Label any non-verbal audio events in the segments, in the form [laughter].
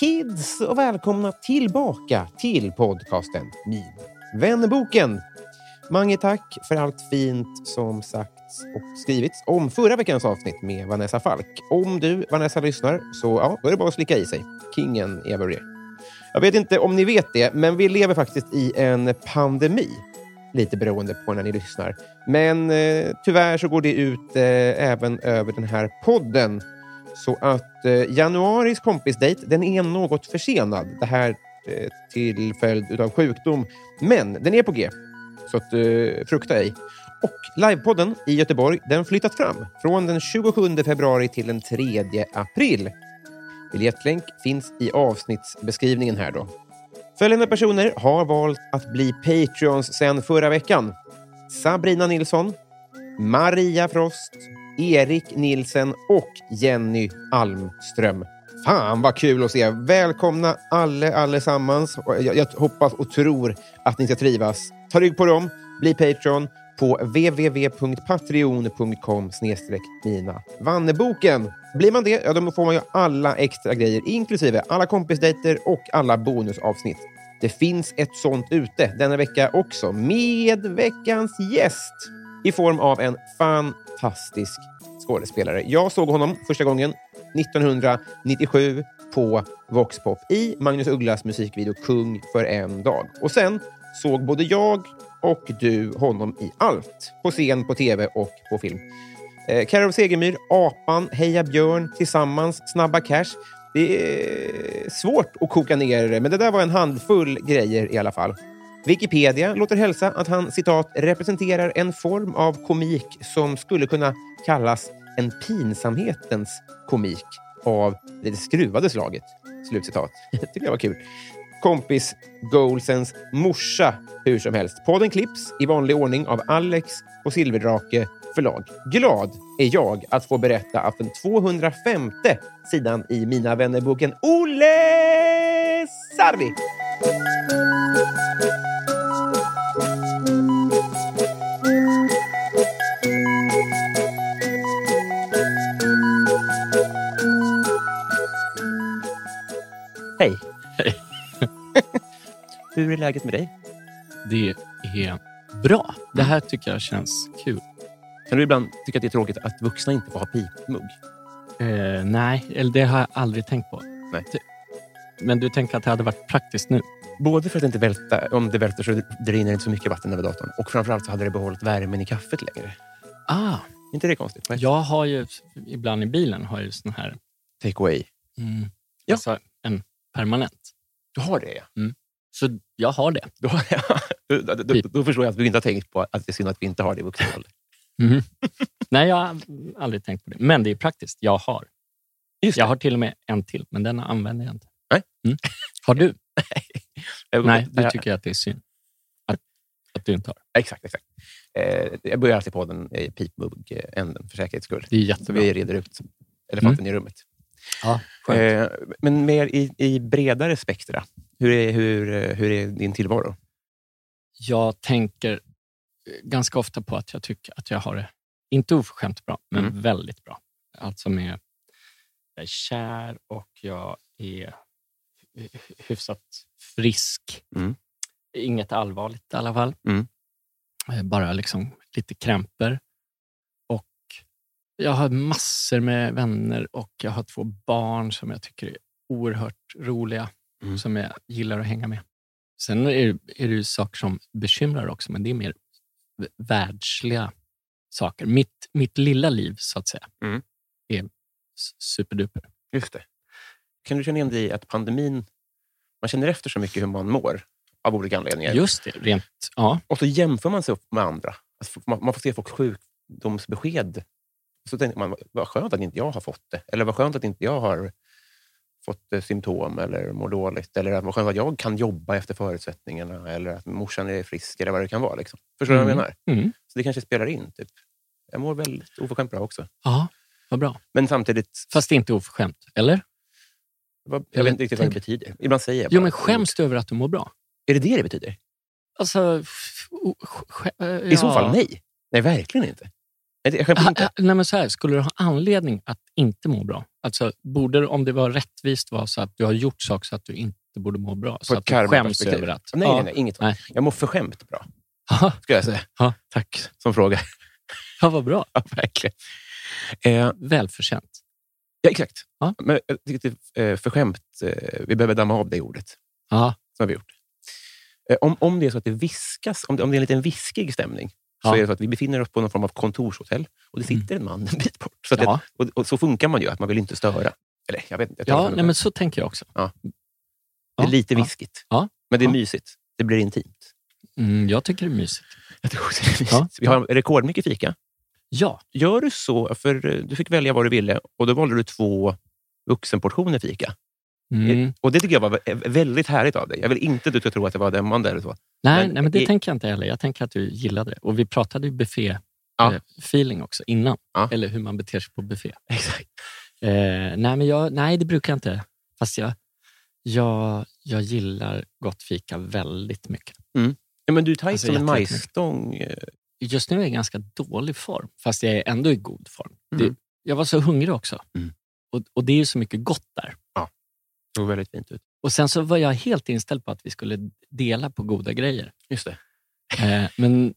Kids och välkomna tillbaka till podcasten Min vänboken. Mange tack för allt fint som sagts och skrivits om förra veckans avsnitt med Vanessa Falk. Om du, Vanessa, lyssnar så ja, då är det bara att slicka i sig. Kingen är börjar. Jag vet inte om ni vet det, men vi lever faktiskt i en pandemi. Lite beroende på när ni lyssnar. Men eh, tyvärr så går det ut eh, även över den här podden. Så att eh, januaris kompisdejt, den är något försenad. Det här eh, till följd av sjukdom. Men den är på G, så att, eh, frukta ej. Och livepodden i Göteborg, den flyttat fram från den 27 februari till den 3 april. Biljettlänk finns i avsnittsbeskrivningen här då. Följande personer har valt att bli Patreons sedan förra veckan. Sabrina Nilsson, Maria Frost, Erik Nilsen och Jenny Almström. Fan vad kul att se! Välkomna alle, allesammans. Jag, jag hoppas och tror att ni ska trivas. Ta rygg på dem, bli Patreon på www.patreon.com mina Vanneboken. Blir man det, ja, då får man ju alla extra grejer, inklusive alla kompisdejter och alla bonusavsnitt. Det finns ett sånt ute denna vecka också, med veckans gäst i form av en fantastisk skådespelare. Jag såg honom första gången 1997 på Voxpop i Magnus Ugglas musikvideo Kung för en dag. Och sen såg både jag och du honom i allt. På scen, på tv och på film. Eh, Carro Segemyhr, Apan, Heja Björn, Tillsammans, Snabba Cash. Det är svårt att koka ner det, men det där var en handfull grejer i alla fall. Wikipedia låter hälsa att han citat representerar en form av komik som skulle kunna kallas en pinsamhetens komik av det skruvade slaget. Slutcitat. [laughs] Det tycker jag var kul. Kompis Goalsens morsa, hur som helst. Podden klipps i vanlig ordning av Alex på Silverdrake förlag. Glad är jag att få berätta att den 205 sidan i Mina vännerboken Olle Sarvi Hej. [laughs] Hur är läget med dig? Det är bra. Det här tycker jag känns kul. Kan du ibland tycka att det är tråkigt att vuxna inte får ha pipmugg? Eh, nej, eller det har jag aldrig tänkt på. Nej. Men du tänker att det hade varit praktiskt nu? Både för att inte välta, om det välter så det rinner inte så mycket vatten över datorn. Och framförallt så hade det behållit värmen i kaffet längre. Ah, inte det konstigt? jag har ju ibland i bilen har jag ju sån här, Take away. mm, Ja. alltså en permanent. Du har det, ja. Så jag har det. [laughs] Då, då, då, då, förstår jag att du inte har tänkt på att det är synd att vi inte har det i vuxen ålder. Mhm. nej, jag har aldrig tänkt på det. Men det är praktiskt. Jag har. Jag har till och med en till, men den använder jag inte. Nej. Mm. Har du? [laughs] Nej, du tycker att det är synd att, att du inte har. Exakt, exakt. Eh, jag börjar alltid på den eh, pipmugg-änden för säkerhets skull. Det är jättebra. vi reder ut elefanten i rummet. Ja, skönt. Eh, men mer i, i bredare spektra. Hur är, hur, eh, hur är din tillvaro? Jag tänker eh, ganska ofta på att jag tycker att jag har det, inte oförskämt bra, men Mm. väldigt bra. Alltså med, jag är kär och jag är hy- hyfsat frisk. Mm. Inget allvarligt i alla fall. Mm. Eh, Bara liksom lite krämpor. Jag har massor med vänner och jag har två barn som jag tycker är oerhört roliga, Mm. som jag gillar att hänga med. Sen är det, är det ju saker som bekymrar också, men det är mer världsliga saker. Mitt, mitt lilla liv, så att säga, Mm. är superduper. Just det. Kan du känna igen dig i att pandemin... Man känner efter så mycket hur man mår av olika anledningar. Just det, rent... Ja, Och så jämför man sig upp med andra. Alltså, man, man får se folks sjukdomsbesked. Så tänker man, vad skönt att inte jag har fått det. Eller vad skönt att inte jag har fått eh, symptom eller mår dåligt. Eller vad skönt att jag kan jobba efter förutsättningarna. Eller att morsan är frisk eller vad det kan vara. Liksom. Förstår du vad jag Mm. menar? mm. Så det kanske spelar in. Typ. Jag mår väldigt oförskämt bra också. ja vad bra. Men samtidigt, Fast inte oförskämt, eller? jag Eller vet inte riktigt vad det betyder. Ibland säger jag Jo, bara men ord. skäms du över att du mår bra? Är det det det betyder? Alltså, äh, I så ja. fall nej. Nej, verkligen inte. Jag skäms Ah, inte. ah, nej, men så här, skulle du ha anledning att inte må bra? Alltså, borde det, om det var rättvist vara så att du har gjort saker så att du inte borde må bra? Så På att ett du skäms över att... Nej, nej, nej, inget Nej. Jag mår förskämt bra, Ja, skulle jag säga. Ja. Tack som fråga. ja, vad bra. [laughs] Ja, verkligen. Eh, Välförtjänt. ja, exakt. Ja. Men jag tycker att, eh, förskämt, eh, vi behöver damma av det ordet. Ja, Så har vi gjort. Eh, om, om det är så att det viskas, om det, om det är en liten viskig stämning, så Ja. är det så att vi befinner oss på någon form av kontorshotell och det sitter en man en bit bort. Så, Mm. Ja. det, och, och så funkar man ju, att man vill inte störa. Eller, jag vet. Jag ja nej, men så tänker jag också. det är ja, lite ja. viskigt, Ja. men det är Ja. mysigt. Det blir intimt. Mm, jag tycker det är mysigt. Jag också det är mysigt. Ja. Vi har rekordmycket fika. Ja, Gör du så, för eh, du fick välja vad du ville och då valde du två vuxenportioner fika. Mm. Och Det tycker jag var vä- väldigt härligt av dig. Jag vill inte att du ska tro att det var dömande eller så. nej, Men nej, men det i- tänker jag inte heller. Jag tänker att du gillade det. Och vi pratade ju Ja. buffé-feeling också innan. Ja. Eller hur man beter sig på buffé. [laughs] Exakt. Eh, nej, men jag, nej, det brukar jag inte. Fast jag, jag, jag gillar gott fika väldigt mycket. Ja, men du är tajt Alltså, som en majsstång. eh, Just nu är jag i ganska dålig form, fast jag är ändå i god form. Mm. Det, jag var så hungrig också. Mm. Och, och det är ju så mycket gott där. Såg väldigt fint ut. Och Sen så var jag helt inställd på att vi skulle dela på goda grejer. Just det. Eh, men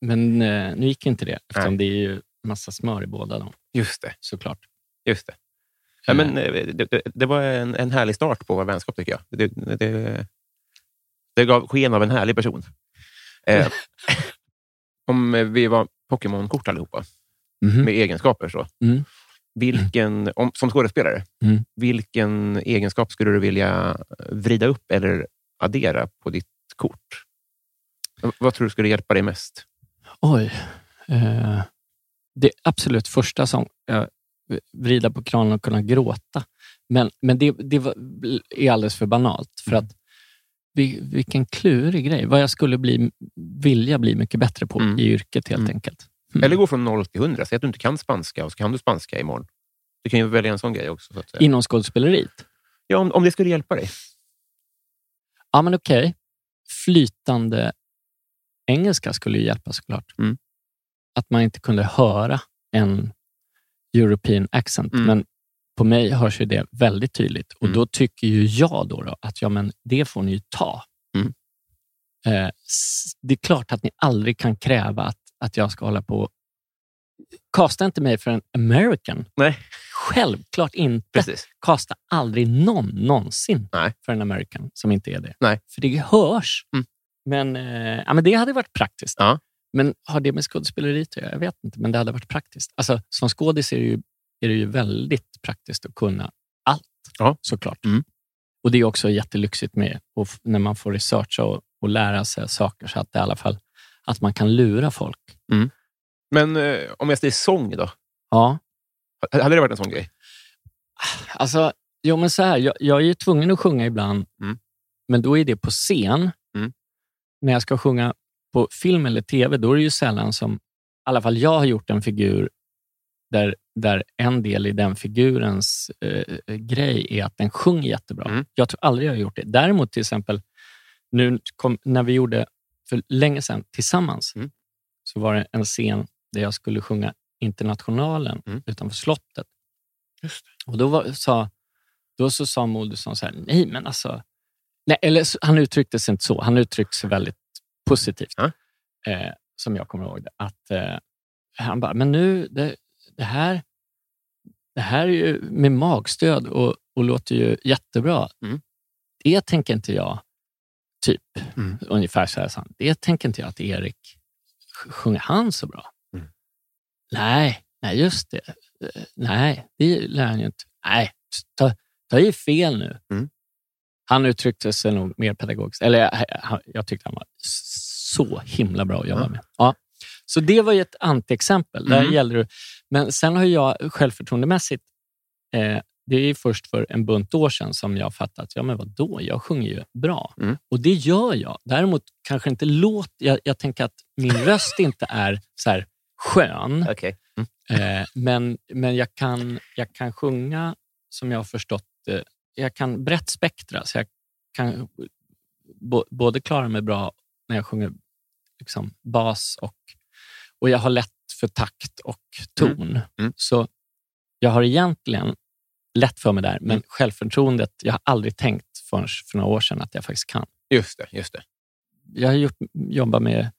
men eh, nu gick inte det, eftersom Nej. det är ju massa smör i båda dem, Just det. såklart. Just det. Ja, men, eh, det, det, det var en, en härlig start på vår vänskap, tycker jag. Det, det, det gav sken av en härlig person. Eh, [laughs] om vi var Pokémon-kort allihopa, Mhm. med egenskaper. så. Mm. Vilken, om, som skådespelare, Mm. vilken egenskap skulle du vilja vrida upp eller addera på ditt kort? Vad tror du skulle hjälpa dig mest? Oj. Eh, det absolut första som jag vrida på kranen och kunna gråta. Men, men det, det var, är alldeles för banalt. För att vi, vilken klurig grej. Vad jag skulle bli, vilja bli mycket bättre på Mm. i yrket helt Mm. enkelt. Mm. Eller gå från noll till hundra. Säg att du inte kan spanska och så kan du spanska imorgon. Du kan ju välja en sån grej också. Så. Inom skådespeleriet? Ja, om, om det skulle hjälpa dig. Ja, men okej. Flytande engelska skulle ju hjälpa såklart. Mm. Att man inte kunde höra en European accent. Mm. Men på mig hörs ju det väldigt tydligt. Och Mm. Då tycker ju jag då, då att ja, men det får ni ju ta. Mm. Eh, det är klart att ni aldrig kan kräva att, att jag ska hålla på... Kasta inte mig för en American. Nej. Självklart inte. Precis. Kasta aldrig någon någonsin Nej. för en American som inte är det. Nej. För det hörs. Mm. Men, eh, ja, men det hade varit praktiskt. Ja. Men har det med skådespeleri att göra? Jag vet inte, men det hade varit praktiskt. Alltså, som skådis är det, ju, är det ju väldigt praktiskt att kunna allt, Ja. såklart. Mm. Och Det är också jättelyxigt med och när man får researcha och, och lära sig saker så att det i alla fall att man kan lura folk. Men eh, om jag säger sång då? Ja, Hade det varit en sån grej? Alltså, jo, men så här, jag, jag är ju tvungen att sjunga ibland, Mm. men då är det på scen. Mm. När jag ska sjunga på film eller tv, då är det ju sällan som... I alla fall jag har gjort en figur där, där en del i den figurens eh, grej är att den sjunger jättebra. Mm. Jag tror aldrig jag har gjort det. Däremot till exempel, nu kom, när vi gjorde för länge sedan tillsammans, Mm. så var det en scen där jag skulle sjunga Internationalen Mm. utanför slottet. Och då, var, sa, då så sa Moodysson så här, nej men alltså, Nej, eller han uttryckte sig inte så. Han uttryckte sig väldigt positivt. Ja. Eh, som jag kommer ihåg det. Att, eh, han bara, men nu, det, det, här, det här är ju med magstöd och, och låter ju jättebra. Mm. Det tänker inte jag, typ, Mm. ungefär så här han. Det tänker inte jag att Erik, sj- sjunger han så bra? Mm. Nej, nej just det. Eh, Nej, det lär han ju inte. Nej, ta, ta i fel nu. Mm. Han uttryckte sig nog mer pedagogiskt. Eller jag, han- jag tyckte han var så himla bra att jobba med. Ja. Så det var ju ett antiexempel. Där Mm. gällde det, men sen har jag självförtroendemässigt, eh, det är först för en bunt år sedan som jag fattat, ja men vadå, jag sjunger ju bra. Mm. Och det gör jag. Däremot kanske inte låt, jag, jag tänker att min [laughs] röst inte är så här skön. Okej. Eh, men men jag, kan, jag kan sjunga, som jag har förstått det, jag kan brett spektra. Så jag kan bo, både klara mig bra när jag sjunger liksom, bas och, och jag har lätt för takt och ton. Mm. Så jag har egentligen lätt för mig där, men Mm. självförtroendet, jag har aldrig tänkt förrän för några år sedan att jag faktiskt kan. Just det. Just det. Jag har gjort, jobbat med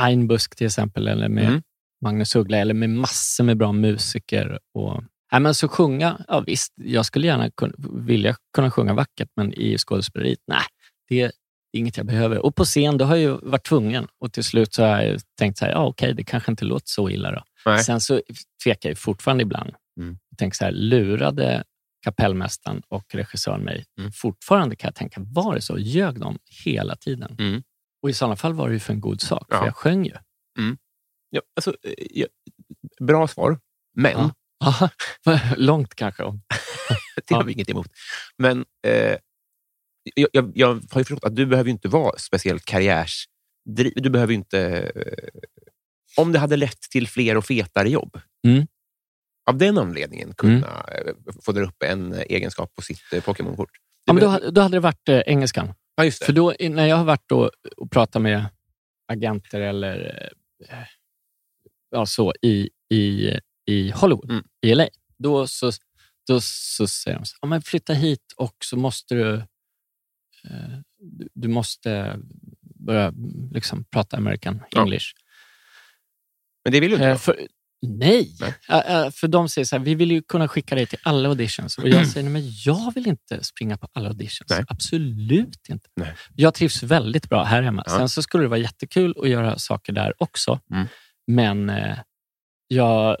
Einbusk till exempel, eller med Mm. Magnus Uggla, eller med massor med bra musiker. Och, nej, men så sjunga, ja visst, jag skulle gärna kunna, vilja kunna sjunga vackert, men i skådespeleriet, nej, det är inget jag behöver. Och på scen, då har jag ju varit tvungen. Och till slut så har jag tänkt så här, ja okej, det kanske inte låter så illa då. Nej. Sen så tvekar jag fortfarande ibland. Mm. Tänker så här, lurade kapellmästaren och regissören mig? Mm. Fortfarande kan jag tänka, var det så? Ljög de hela tiden? Mm. Och i sådana fall var det ju för en god sak, Ja. för jag sjöng ju. Ja, alltså, eh, ja, bra svar, men Ja. [laughs] Långt kanske. [laughs] det har vi inget emot. Men eh, jag, jag, jag har ju förstått att du behöver inte vara speciellt karriärs... Du behöver inte... Eh, om det hade lett till fler och fetare jobb, Mm. Av den anledningen kunna eh, få där uppe en egenskap på sitt eh, Pokémon-kort. Ja, men då, då hade det varit eh, engelskan. ja, just det. För då, när jag har varit då och pratat med agenter eller eh, ja, så i, i, i Hollywood, Mm. i LA, då så, då så säger de så, ja, men flytta hit och så måste du, eh, du, du måste börja liksom, prata American Ja. English. Men det vill du inte. Eh, för, nej, Nej. Eh, eh, för de säger så här, vi vill ju kunna skicka dig till alla auditions. Och jag säger, nej, men jag vill inte springa på alla auditions. Nej. Absolut inte. Nej. Jag trivs väldigt bra här hemma. Ja. Sen så skulle det vara jättekul att göra saker där också. Mm. Men eh, jag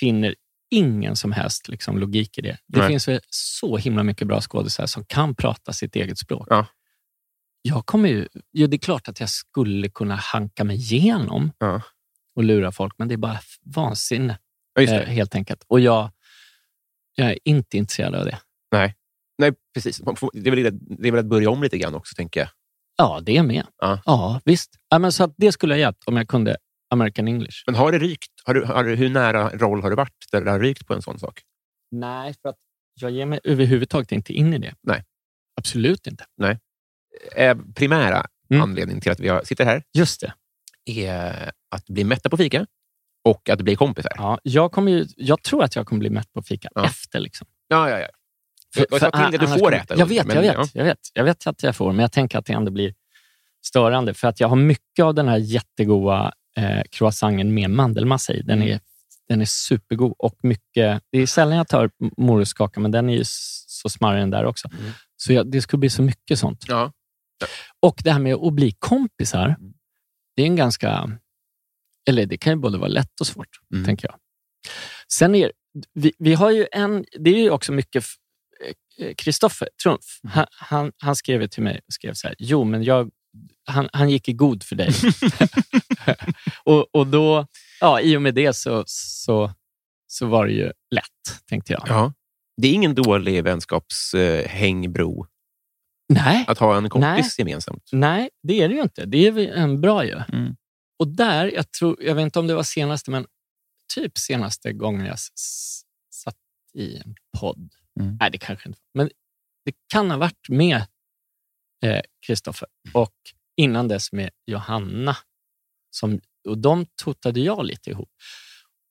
finner ingen som helst liksom, logik i det. Det finns så himla mycket bra skådespelare som kan prata sitt eget språk. Ja. Jag kommer ju, ja, det är klart att jag skulle kunna hanka mig igenom Ja. Och lura folk, men det är bara vansinne Ja, eh, helt enkelt. Och jag, jag är inte intresserad av det. Nej, precis. Man får- Det är, väl, det är väl att börja om lite grann också, tänker jag. Ja, det är med. Ja. visst. Ja, men så det skulle jag hjälpt om jag kunde American English. Men har det rykt? Har du, har du, hur nära roll har du varit där det har rykt på en sån sak? Nej, för att jag ger mig överhuvudtaget inte in i det. Nej. Absolut inte. Eh, primära Mm. anledningen till att vi sitter här Just det. Är att bli mätta på fika och att bli kompisar. Ja, jag, kommer ju, jag tror att jag kommer bli mätt på fika Ja. efter. Liksom. Ja, ja, ja. Jag- jag sa till dig du får äta Jag vet, men jag, vet, ja. jag vet. Jag vet att jag får, men jag tänker att det ändå blir störande. För att jag har mycket av den här jättegoda eh, croissanten med mandelmassa i. Den Mm. är, den är supergod och mycket... Det är sällan jag tar morotskaka, men den är ju så smarrig den där också. Mm. Så jag, det skulle bli så mycket sånt. Ja. Och det här med att bli kompisar, Mm. Det är en ganska... Eller det kan ju både vara lätt och svårt, Mm. tänker jag. Sen är vi, vi har ju en... Det är ju också mycket... eh, Kristoffer Trumf, Mm. han, han, han skrev till mig och skrev så här, jo men jag, han, han gick i god för dig. [laughs] och, och då, ja, i och med det så, så, så var det ju lätt, tänkte jag. ja. Det är ingen dålig vänskapshängbro Nej, att ha en kompis Nej. gemensamt. nej, det är det ju inte. Det är en bra ju. Mm. Och där, jag, tror, jag vet inte om det var senaste, men typ senaste gången jag satt i en podd. Mm. Nej, det kanske inte var. Men det kan ha varit med eh, Kristoffer och innan dess med Johanna. Som, och de totade jag lite ihop.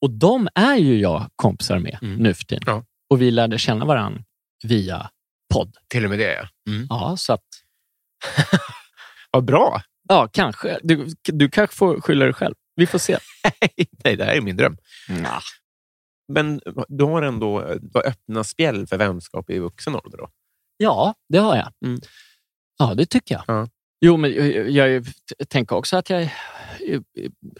Och de är ju jag kompisar med Mm. nu för tiden. Ja. Och vi lärde känna varandra via podd. Till och med det, ja. Mm. Ja, så att [laughs] Vad bra! Ja, kanske. Du, du kanske får skylla dig själv. Vi får se. [laughs] Nej, det här är min dröm. Men du har ändå du har öppna spjäll för vänskap i vuxen ålder? Då? Ja, det har jag. Mm. Ja, det tycker jag. Ja. Jo, men jag, jag, jag tänker också att, jag,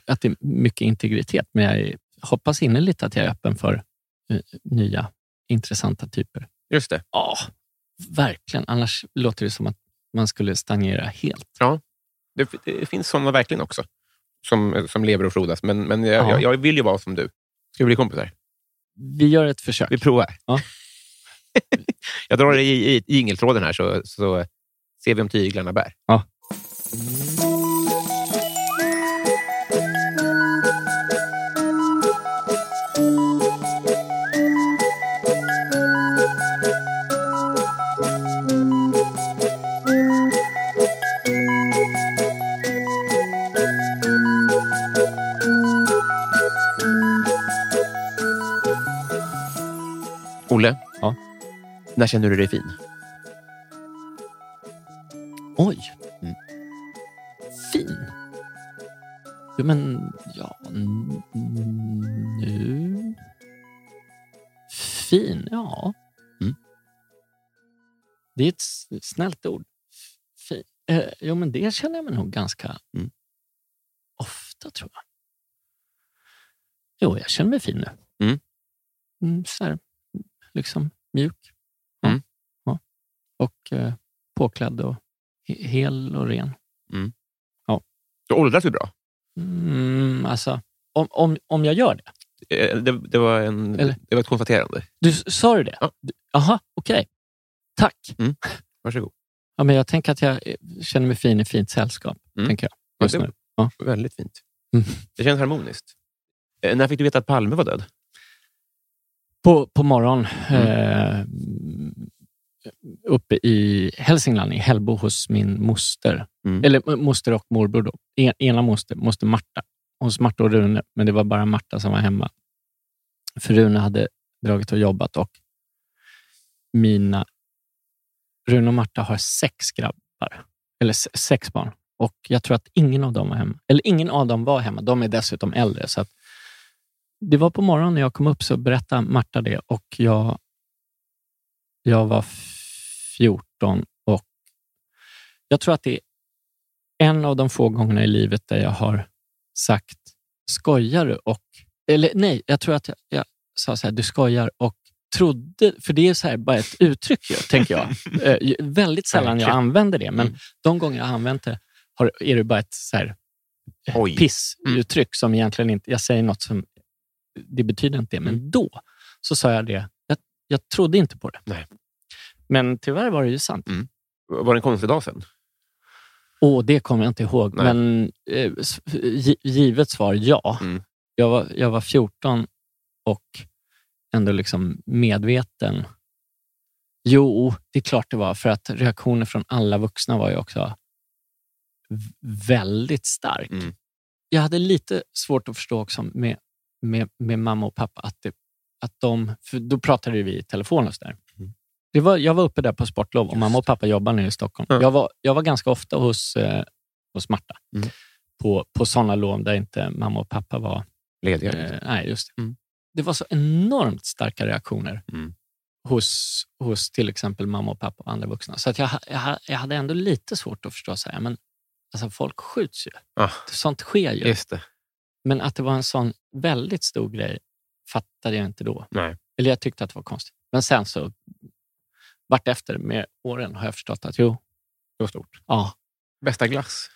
att det är mycket integritet, men jag hoppas innerligt att jag är öppen för eh, nya intressanta typer. Just det. Ja, verkligen. Annars låter det som att man skulle stagnera helt. Det, det finns sådana verkligen också, som, som lever och frodas. Men, men jag, Ja. jag, jag vill ju vara som du. Ska vi bli kompisar? Vi gör ett försök. Vi provar. Ja. [laughs] jag drar i, i, i jingeltråden här, så, så ser vi om tyglarna bär. Ja. När känner du dig fin? Oj. Mm. Fin. Jo, men ja, nu... Fin, ja. Mm. Det är ett snällt ord. Fin. Eh, jo, men det känner jag mig nog ganska Mm. ofta, tror jag. Jo, jag känner mig fin nu. Mm. Mm, så här, liksom mjuk. Ja. Mm. Ja. Och eh, påklädd och he- hel och ren. Du åldras ju bra. Mm, alltså, om, om, om jag gör det? Eh, Det, det, var, en, Eller? det var ett konstaterande. Du, sa du det? Ja. Jaha, okej. Tack. Varsågod. Ja, men jag tänker att jag eh, känner mig fin i fint sällskap. Mm. Tänker jag, Ja, just det- nu. Ja. Väldigt fint. Mm. Det känns harmoniskt. Eh, När fick du veta att Palme var död? På, på morgon Mm. eh, uppe i Hälsingland, i Hällbo hos min moster. Mm. Eller moster och morbror. Då. En, ena moster, moster Marta. Hos Marta och Rune, men det var bara Marta som var hemma. För Rune hade dragit och jobbat och mina... Rune och Marta har sex grabbar. Eller se- sex barn. Och jag tror att ingen av dem var hemma. Eller ingen av dem var hemma. De är dessutom äldre. Så det var på morgonen när jag kom upp så berättade Marta det och jag, jag var 14 och jag tror att det är en av de få gångerna i livet där jag har sagt skojar du? och Eller nej, jag tror att jag, jag sa så här, du skojar och trodde, för det är så här bara ett uttryck ju, tänker jag. [laughs] Eh, väldigt sällan jag använder det, men Mm. de gånger jag har använt det har, är det bara ett så här, Oj. pissuttryck som egentligen inte... Jag säger något som... Det betyder inte det, men Mm. då så sa jag det. Jag, jag trodde inte på det. Nej. Men tyvärr var det ju sant. Mm. Var det en konstig dag sen? Och det kommer jag inte ihåg. Nej. Men eh, givet svar, ja. Mm. Jag, var, jag var 14 och ändå liksom medveten. Jo, det är klart det var. För att reaktionen från alla vuxna var ju också väldigt stark. Mm. Jag hade lite svårt att förstå också med, med, med mamma och pappa att, det, att de... För då pratade vi i telefon och så där. Mm. Det var, jag var uppe där på sportlov och mamma och pappa jobbar nere i Stockholm. Ja. Jag, var, jag var ganska ofta hos, eh, hos Marta Mm. på, på sådana lov där inte mamma och pappa var... Lediga? Eh, nej, just det. Mm. Det var så enormt starka reaktioner Mm. hos, hos till exempel mamma och pappa och andra vuxna. Så att jag, jag, jag hade ändå lite svårt att förstå, så här, men alltså folk skjuts ju. Ah, Sånt sker ju. Men att det var en sån väldigt stor grej fattade jag inte då. Nej. Eller jag tyckte att det var konstigt. Men sen så, vart efter med åren har jag förstått att jo, Det var stort. ja, Bästa glass?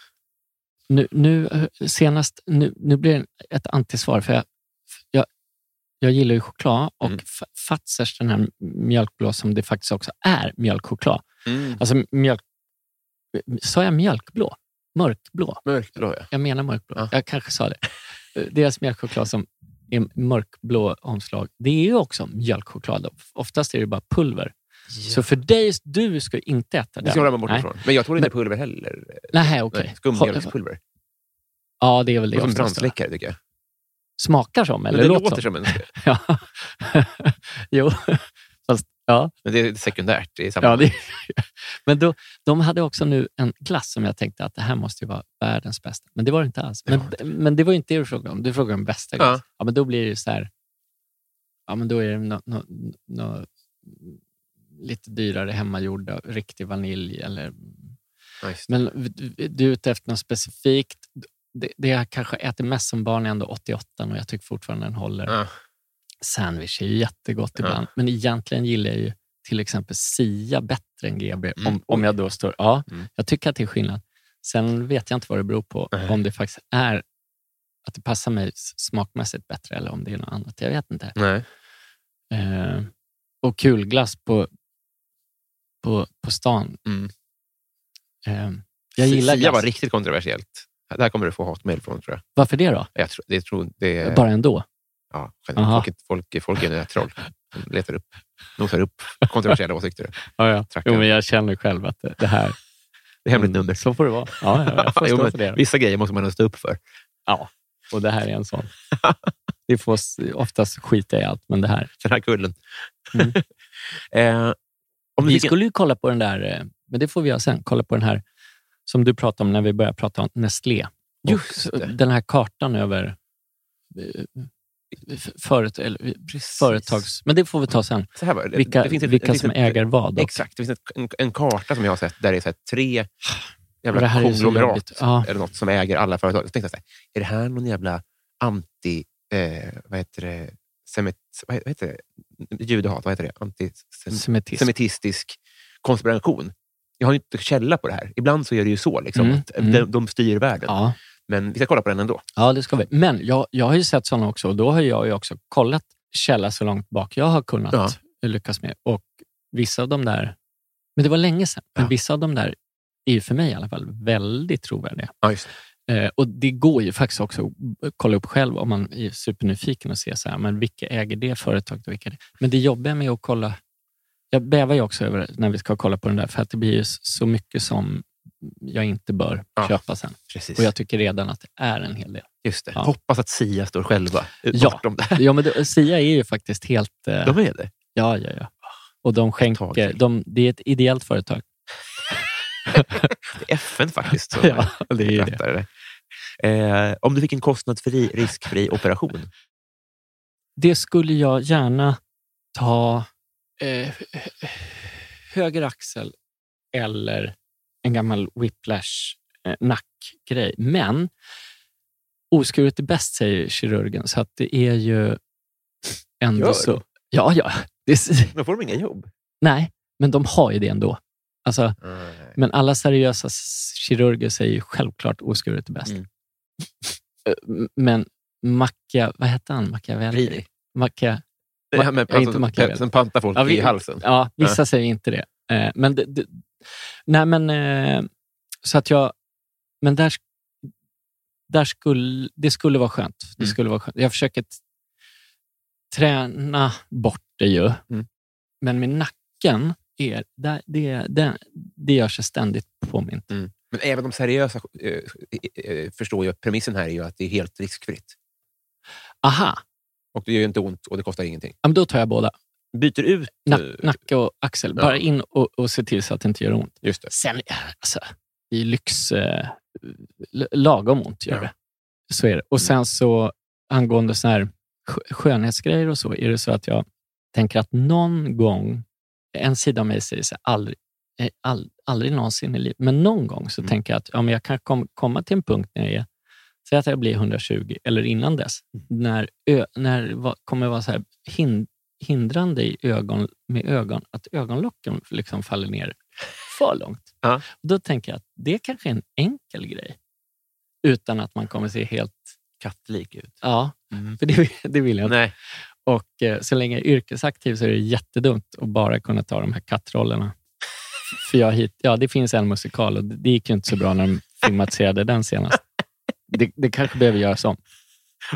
nu, nu eh, senast, nu, nu blir det ett antisvar. För jag, jag, jag gillar ju choklad och Mm. Fatzers, den här mjölkblå som det faktiskt också är mjölkchoklad. Mm. Alltså mjölk... Sa jag mjölkblå? Mörkblå? Mörkblå, ja. Jag menar mörkblå. Ja. Jag kanske sa det. Eh, Deras mjölkchoklad som är mörkblå omslag, det är ju också mjölkchoklad. Oftast är det bara pulver. Så för dig, du ska inte äta Det den. ska jag hålla mig borta ifrån. Men jag tror inte pulver heller. Nej, okej. Skummjölkspulver. Ja, det är väl det. Det är som brandsläckare, tycker jag. Smakar som, eller Men det låter låter som. en... [laughs] Ja. [laughs] jo, [laughs] fast Ja, Men det är sekundärt i samma ja det, men då, de hade också nu en glass som jag tänkte att det här måste ju vara världens bästa. Men det var det inte alls. Men, men det var inte det du frågade om. Du frågade om bästa Ja. glass. Ja, men då blir det så här... Ja, men då är det nå nå nå lite dyrare hemmagjorda, riktig vanilj eller just. Men du är ute efter något specifikt. Det, det jag kanske äter mest som barn är ändå 88 och jag tycker fortfarande den håller. Ja. Sandwich är ju jättegott ibland, men egentligen gillar jag ju till exempel Sia bättre än GB. Mm. Om, om jag då står... Ja, Mm. jag tycker att det är skillnad. Sen vet jag inte vad det beror på. Nej. Om det faktiskt är att det passar mig smakmässigt bättre eller om det är något annat. Jag vet inte. Nej. Eh, och kulglass på, på, på stan. Mm. Eh, jag gillar Sia var riktigt kontroversiellt. Det här kommer du få hatmejl från tror jag. Varför det då? Jag tror, det tror, det är, Bara ändå? ja, folk, folk, folk är troll. De letar upp, nosar upp kontroversiella åsikter. [laughs] Ja, ja. Jo, men jag känner själv att det, här... [laughs] Det är hemligt nummer. Så får det vara. Ja, ja, jag [laughs] Jo, det. Vissa grejer måste man stå upp för. Ja, och det här är en sån. Vi får oftast skita i allt, men det här. Den här kullen. Mm. eh, om Vi skulle ju kolla på den där, eh, men det får vi göra sen, kolla på den här som du pratade om när vi började prata om Nestlé. Just det. Den här kartan över eh, föret, eller, företags... Men det får vi ta sen. så här var det. Vilka, det finns ett- vilka det finns som ett- äger vad. och- Exakt. Det finns en, en karta som jag har sett där det är så tre [sighs] jävla konglomerat. Ja. eller något som äger alla företag. Så tänkte jag så här, är det här någon jävla anti... Eh, vad heter det? Heter- vad heter det? Judehat, vad heter det? Antisemitism. Semitism. semitistisk konspiration. Jag har ju inte källa på det här. Ibland så är det ju så, liksom, Mm, att mm. de, de styr världen. Ja. Men vi ska kolla på den ändå. Ja, det ska vi. Men jag, jag har ju sett sådana också och då har jag ju också kollat källa så långt bak jag har kunnat Ja. lyckas med. Och vissa av de där, men det var länge sedan, men Ja. vissa av de där är ju för mig i alla fall väldigt trovärdiga. Ja. Eh, och det går ju faktiskt också att kolla upp själv om man är supernyfiken och se så här, men vilka äger det företaget och vilka det Men det jobbiga med att kolla, jag bävar ju också över när vi ska kolla på den där, för att det blir ju så mycket som jag inte bör Ja. köpa sen. Precis. Och jag tycker redan att det är en hel del. just det. Ja. Hoppas att Sia står själva Ja. Ja, men det, Sia är ju faktiskt helt... Eh, De är det. ja, ja, ja. Och de skänker... De, det är ett ideellt företag. [laughs] Det är FN faktiskt som [laughs] Ja, det är det. Eh, om du fick en kostnadsfri, [laughs] riskfri operation, Det skulle jag gärna ta eh, höger axel eller en gammal whiplash eh, nackgrej. Men oskuret är bäst, säger kirurgen. Så att det är ju ändå Gör så. Ja, ja. Det är, då får de inga jobb. nej, men de har ju det ändå. Alltså, Men alla seriösa kirurger säger ju självklart oskuret är bäst. Mm. Eh, Men Macchia, vad hette han? Machiavelli? Macchia, Det här med Ja, inte Machiavelli. som pantar folk Ja, vi- i halsen. ja, vissa säger inte det. Eh, Men, det, det, nej, men eh, så att jag... Men där, där skulle, det skulle vara skönt. Det Mm. skulle vara skönt. Jag försöker träna bort det ju. Mm. Men med nacken, är, där, det, det, det gör sig ständigt påmint. Men även de seriösa eh, eh, förstår ju att premissen här är ju att det är helt riskfritt. Aha, Och det gör ju inte ont och det kostar ingenting. ja, men då tar jag båda. Byter ut... Nack, eh, nacke och axel. Ja. Bara in och, och se till så att det inte gör ont. Just det. Sen, alltså, i lyx, eh, lagom ont gör Ja. det. Så är det. Och sen så angående så här skö- skönhetsgrejer och så, är det så att jag tänker att någon gång, en sida av mig säger så aldrig, eh, all, aldrig någonsin i livet, men någon gång så Mm. tänker jag att ja, men jag kan kom, komma till en punkt när jag är, säg att jag blir 120 eller innan dess, Mm. när, ö, när va- kommer vara så här hin, hindrande i ögon, med ögon, att ögonlocken liksom faller ner för långt. [laughs] Ja. Då tänker jag att det kanske är en enkel grej, utan att man kommer se helt... Kattlik ut. Ja, Mm. för det, det vill jag inte. Nej. Och eh, så länge jag är yrkesaktiv så är det jättedumt att bara kunna ta de här kattrollerna. För jag hit, ja, det finns en musikal och det, det gick ju inte så bra när de filmatiserade den senast. Det, det kanske behöver göras om.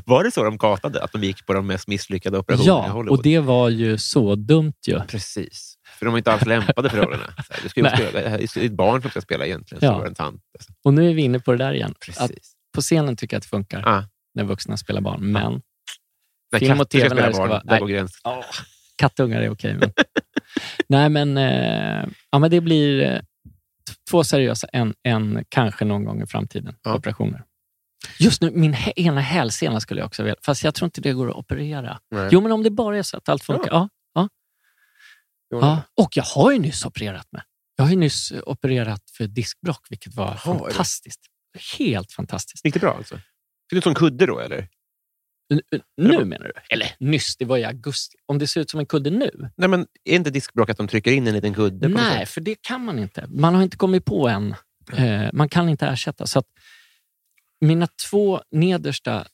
Var det så de katade? Att de gick på de mest misslyckade operationerna i Ja, Hollywood? och det var ju så dumt ju. Precis. För de var inte alls lämpade för rollerna. Så Du ska ju spela, det är ett barn som ska spela egentligen. Så Ja. var det en tant. Alltså. Och nu är vi inne på det där igen. Att Precis. på scenen tycker jag att det funkar Ja. när vuxna spelar barn, men När Film och TV när det ska vara- där nej. går gränsen. kattungar är okej. men [laughs] Nej, men, eh, ja, men det blir eh, två seriösa, en, en kanske någon gång i framtiden, Ja. operationer. Just nu, min hä- ena hälsena skulle jag också vilja, fast jag tror inte det går att operera. Nej. Jo, men om det bara är så att allt funkar. Ja. Ja, ja. Och jag har ju nyss opererat mig. Jag har ju nyss opererat för diskbråck, vilket var Jaha, fantastiskt. Helt fantastiskt. Gick det bra alltså? Fick du som kudde då eller? Nu menar du? Eller nyss, det var i augusti. Om det ser ut som en kudde nu? Nej, men är inte diskbråck att de trycker in en liten kudde? Nej, för det kan man inte. Man har inte kommit på än. Eh, man kan inte ersätta. Så mina två nedersta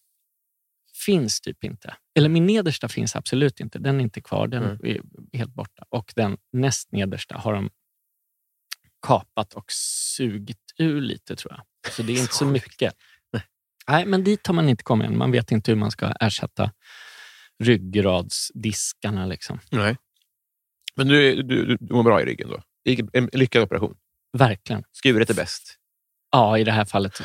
finns typ inte. Eller min nedersta finns absolut inte. Den är inte kvar. Den Mm. är helt borta. Och den näst nedersta har de kapat och sugit ur lite, tror jag. Så det är inte så mycket. Nej, men dit har man inte kommit än. Man vet inte hur man ska ersätta ryggradsdiskarna. Liksom. Nej. Men du, du, du, du mår bra i ryggen då? En lyckad operation? Verkligen. Skuret är bäst? Ja, i det här fallet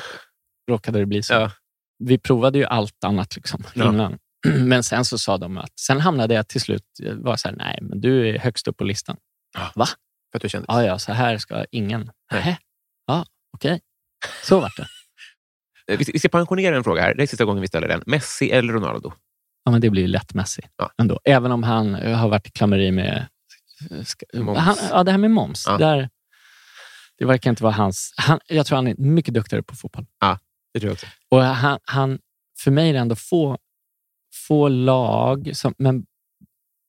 råkade det bli så. Ja. Vi provade ju allt annat liksom, Ja. innan. [clears throat] Men sen så sa de att, sen hamnade jag till slut, var så här, nej, men du är högst upp på listan. Va? För att du kände... Ja, ja, så här ska ingen. Nej. Nähä. Ja, okej. Så vart det. Eh, Vi ska pensionera en fråga här. Det är sista gången vi ställer den. Messi eller Ronaldo? Ja, men det blir lätt Messi Ja. ändå. Även om han eh, har varit i klammeri med ska- Moms. Han, ja, det här med moms. Ja. Där, det verkar inte vara hans... Han, jag tror han är mycket duktigare på fotboll. Det tror jag också. Och han, han, för mig är det ändå få, få lag, som, men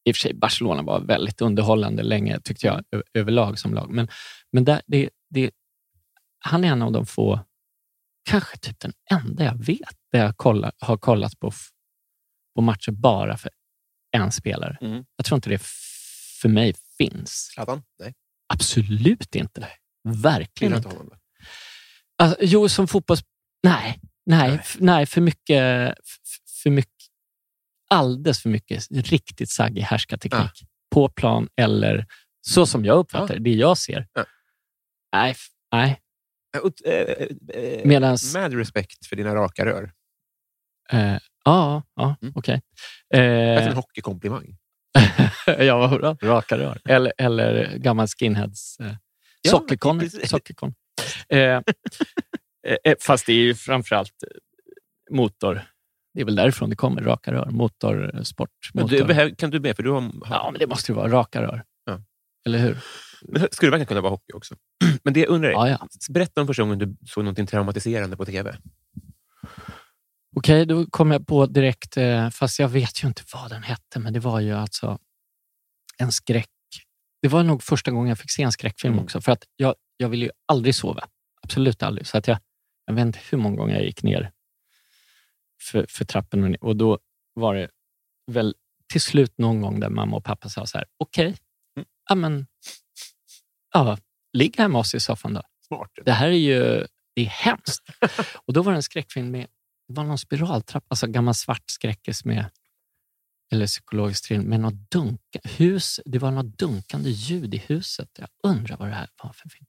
i och för sig Barcelona var väldigt underhållande länge tyckte jag överlag som lag. Men, men där, det, det, han är en av de få, kanske typ den enda jag vet, där jag kollar, har kollat på, på matcher bara för en spelare. Mm. Jag tror inte det för mig finns. Zlatan? Nej. Absolut inte. Verkligen Gillar inte. inte honom. Alltså, jo, som fotbolls... Nej, nej, Nej. nej för mycket... För mycket alldeles för mycket riktigt saggig härskarteknik. På plan eller så som jag uppfattar det, det jag ser. Ja. Nej, nej. Eh, och, eh, eh, Medans- Med respekt för dina raka rör. Eh, ja, ja Mm. okej. Det är en Eh, hockeykomplimang. [laughs] ja, vad bra. Raka rör. Eller, eller gammal skinheads. Eh, Ja, Sockerkon. Sockerkon. Eh, eh, eh, fast det är ju framförallt eh, motor. Det är väl därifrån det kommer, raka rör. Motorsport. Men Motor. du, behöv- kan du be? För du har, Ja, men det måste ju vara raka rör. Ja. Eller hur? Men skulle verkligen kunna vara hockey också? [clears throat] Men det jag undrar är, Ja, ja. berätta om första gången du såg något traumatiserande på tv. Okej, då kom jag på direkt, eh, fast jag vet ju inte vad den hette, men det var ju alltså en skräck. Det var nog första gången jag fick se en skräckfilm Mm. också, för att jag, jag ville ju aldrig sova. Absolut aldrig. Så att jag, jag vet inte hur många gånger jag gick ner för, för trappen och, och då var det väl till slut någon gång där mamma och pappa sa så här, okej, Mm. ja men, ja, ligg här med oss i soffan då. Smart. Det här är ju det är hemskt. och då var det en skräckfilm med det var någon spiraltrappa, alltså gammal svart skräckis med eller psykologisk thriller med något dunka, hus, det var något dunkande ljud i huset. Jag undrar vad det här var för film.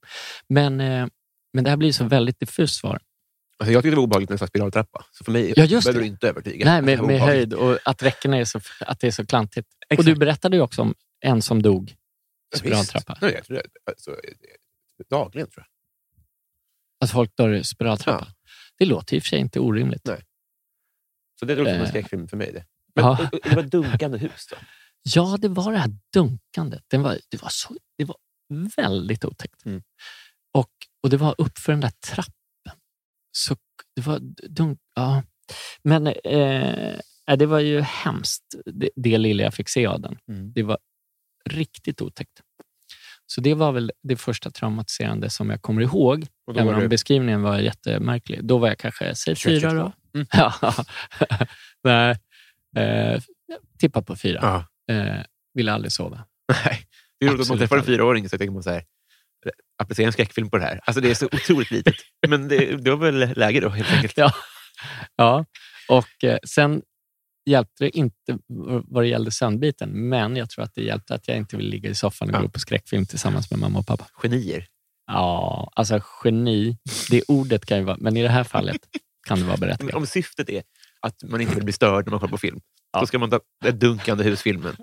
Men, eh, men det här blir så väldigt diffust svar. Alltså, jag tyckte det var obehagligt med en spiraltrappa. Så för mig Ja, behöver det. du inte övertyga. Nej, med, med höjd och att räckena är så, att det är så klantigt. Och Exakt. du berättade ju också om en som dog spiraltrappa. Nej, jag tror det, alltså, dagligen, tror jag. Att folk dör i spiraltrappa. Det låter i och för sig inte orimligt. Nej. Så det är också en Eh. skräckfilm för mig. Det. Men Ja. det var dunkande hus då? [laughs] Ja, det var det här dunkandet. Den var, det, var så, det var väldigt otäckt. Mm. Och, och det var upp för den där trappen. Så det var dunk... Ja. Men eh, det var ju hemskt, det, det lilla jag fick se av den. Mm. Det var riktigt otäckt. Så det var väl det första traumatiserande som jag kommer ihåg. Och då Även var om det, beskrivningen var jättemärklig. Då var jag kanske, säg 21, fyra då. 22. Mm. [laughs] Ja. Nej, eh, tippa på fyra. ja. Eh, ville aldrig sova. Nej. Det är roligt att man träffar en fyraåring så tänker man så här, applicera en skräckfilm på det här. Alltså det är så otroligt litet. Men det, det var väl läge då helt enkelt. [laughs] Ja. ja. Och eh, sen hjälpte det inte vad det gällde sömnbiten, men jag tror att det hjälpte att jag inte ville ligga i soffan och Ja. gå på skräckfilm tillsammans med mamma och pappa. Genier. Ja, alltså geni, det ordet kan ju vara, men i det här fallet kan det vara berättigat. om syftet är att man inte vill bli störd när man kollar på film, Ja. då ska man ta den dunkande husfilmen.